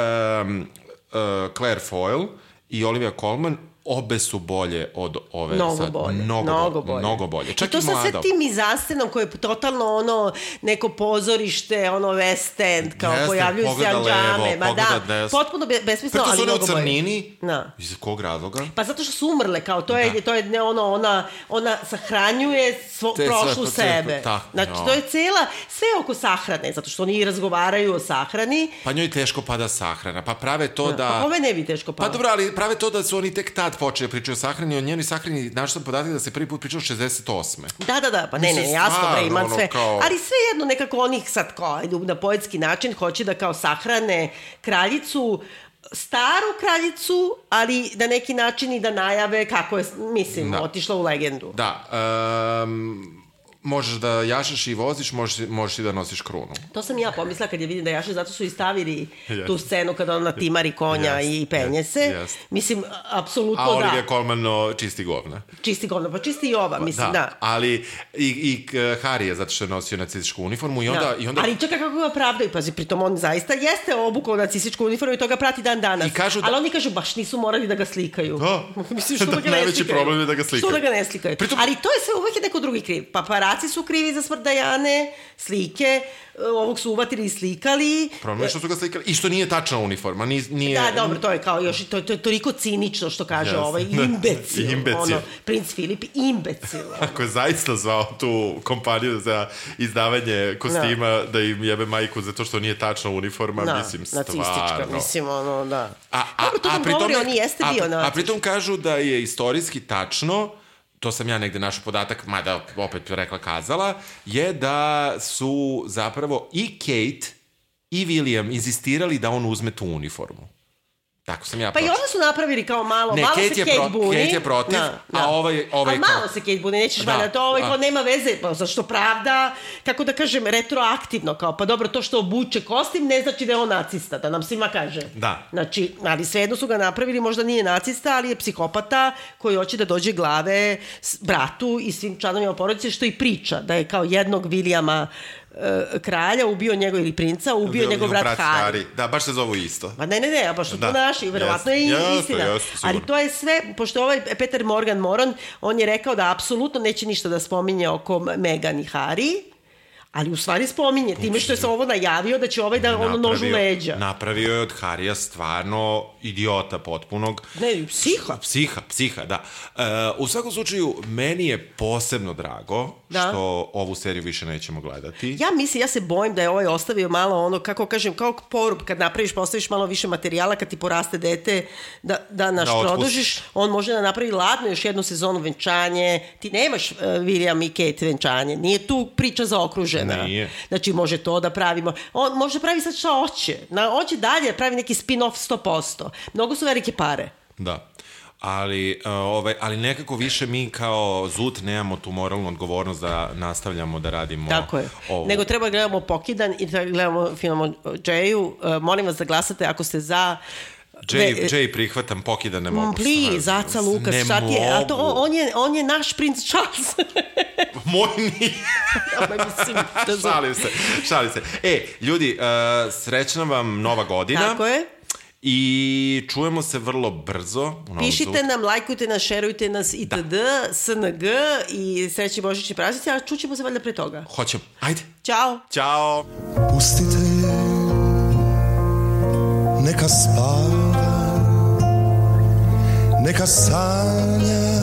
um, uh, Claire Foyle i Olivia Colman obe su bolje od ove Mnogo sad. bolje, Mnogo, mnogo bo- bolje. Mnogo bolje. Čak I to i sa sve mlada. tim izastenom koje je totalno ono neko pozorište, ono West End, kao Jeste, pojavljuju se anđame, ma da, desno. potpuno be, besmisleno, Pritom ali su one u mnogo bolje. crnini. Da. Iz kog razloga? Pa zato što su umrle, kao to je, Da. to je ne ono, ona, ona sahranjuje svo, Te sve prošlu po- sebe. tako, znači, ja. to je cela, sve oko sahrane, zato što oni razgovaraju o sahrani. Pa njoj teško pada sahrana. Pa prave to da... Pa ove ne bi teško Pa palo. dobro, ali prave to da su oni tek tad počeli da pričaju o sahrani, o njenoj sahrani, znaš sam podatak da se prvi put pričao 68. Da, da, da, pa ne, ne, jasno, bre, stvarno, ima ono, sve. kao- Ali sve jedno nekako onih sad kao, na poetski način hoće da kao sahrane kraljicu, staru kraljicu, ali na neki način i da najave kako je, mislim, Da. otišla u legendu. Da, um, možeš da jašeš i voziš, možeš, možeš i da nosiš krunu. To sam ja pomislila kad je vidim da jaše, zato su i stavili Jeste. tu scenu kada ona timari konja Jeste, i penje se. jeste. Mislim, apsolutno A da. Olivia Colman o, čisti govna. Čisti govno, pa čisti i ova, mislim, da. ali i, i k- Harry je zato što je nosio nacističku uniformu i onda... Da. I onda Ali čekaj kako ga pravdaju, pazi, pritom on zaista jeste obukao nacističku uniformu i to ga prati dan danas. I kažu da- Ali oni kažu, baš nisu morali da ga slikaju. Da. [laughs] Mislim, što da, Da, ga [laughs] ne najveći slikaju? problem je da ga slikaju. Što da ga ne slikaju? Pritom- Ali to je sve uvek je neko drugi kriv. Paparaci su krivi za smrt Dajane, slike, ovog su uvatili i slikali. Problem je što su ga slikali i što nije tačna uniforma. Nije, nije, Da, dobro, to je kao još, to, to je toliko cinično što kaže Jeste. ovaj [laughs] Da. imbecil. Imbecil. Ono, princ Filip, imbecil. [laughs] Ako je zaista zvao tu kompaniju za izdavanje kostima da, im jebe majku zato što nije tačna uniforma, Da, mislim, stvarno. nacistička, mislim, ono, da. A, a, Dobro, to a nam pritom govori, je- on jeste a, bio A nacist. pritom kažu da je istorijski tačno to sam ja negde našao podatak, mada opet rekla kazala, je da su zapravo i Kate i William insistirali da on uzme tu uniformu. Tako sam ja Pa i onda su napravili kao malo, Ne, malo Kate se Kate pro- buni. Kate je protiv, a ovaj- ovaj kao- malo se Kate buni, nećeš Da, valjda, to ovaj da. kao nema veze, pa zašto pravda, kako da kažem, retroaktivno, kao pa dobro, to što obuče kostim ne znači da je on nacista, da nam svima kaže. Da. Znači, ali svejedno su ga napravili, možda nije nacista, ali je psihopata koji hoće da dođe glave bratu i svim članovima porodice, što i priča, da je kao jednog Vilijama kralja ubio njegov ili princa, ubio njegov brat, Harry. Da, baš se zovu isto. Pa ne, ne, ne, a baš su Da, to naši, verovatno je jeste, istina. sigurno. Ali to je sve, pošto ovaj Peter Morgan Moron, on je rekao da apsolutno neće ništa da spominje oko Megan i Harry, ali u stvari spominje, time što je se ovo najavio da će ovaj da ono nožu leđa. Napravio je od Harija stvarno idiota potpunog. Ne, psiha. Psiha, psiha, da. E, u svakom slučaju, meni je posebno drago Da. što ovu seriju više nećemo gledati. Ja mislim, ja se bojim da je ovaj ostavio malo ono, kako kažem, kao porub, kad napraviš, postaviš malo više materijala, kad ti poraste dete, da, da naš Da produžiš, on može da napravi ladno još jednu sezonu venčanje, ti nemaš uh, William i Kate venčanje, nije tu priča zaokružena. Nije. Znači, može to da pravimo. On može pravi sad šta hoće. Na, hoće dalje da pravi neki spin-off 100%. Mnogo su velike pare. Da. Ali, uh, ovaj, ali nekako više mi kao ZUT nemamo tu moralnu odgovornost da nastavljamo da radimo Tako je. ovu. Nego treba da gledamo Pokidan i da gledamo film o Jayu. Uh, molim vas da glasate ako ste za... Jay, Ne, Jay prihvatam, Pokida ne mogu. Mm, Please, stvarno. Aca Lukas, ne šta ti je? A to, mogu. on, je, on je naš princ Charles. Moj nije. [laughs] Mislim, da [laughs] šalim se, šalim se. E, ljudi, uh, srećna vam nova godina. Tako je. I čujemo se vrlo brzo. Pišite nam, lajkujte nas, šerujte nas itd. SNG i srećni božićni praznici, a čućemo se valjda pre toga. Hoćemo. Ajde. Ćao! Ćao. Pustite je, neka spava, neka sanja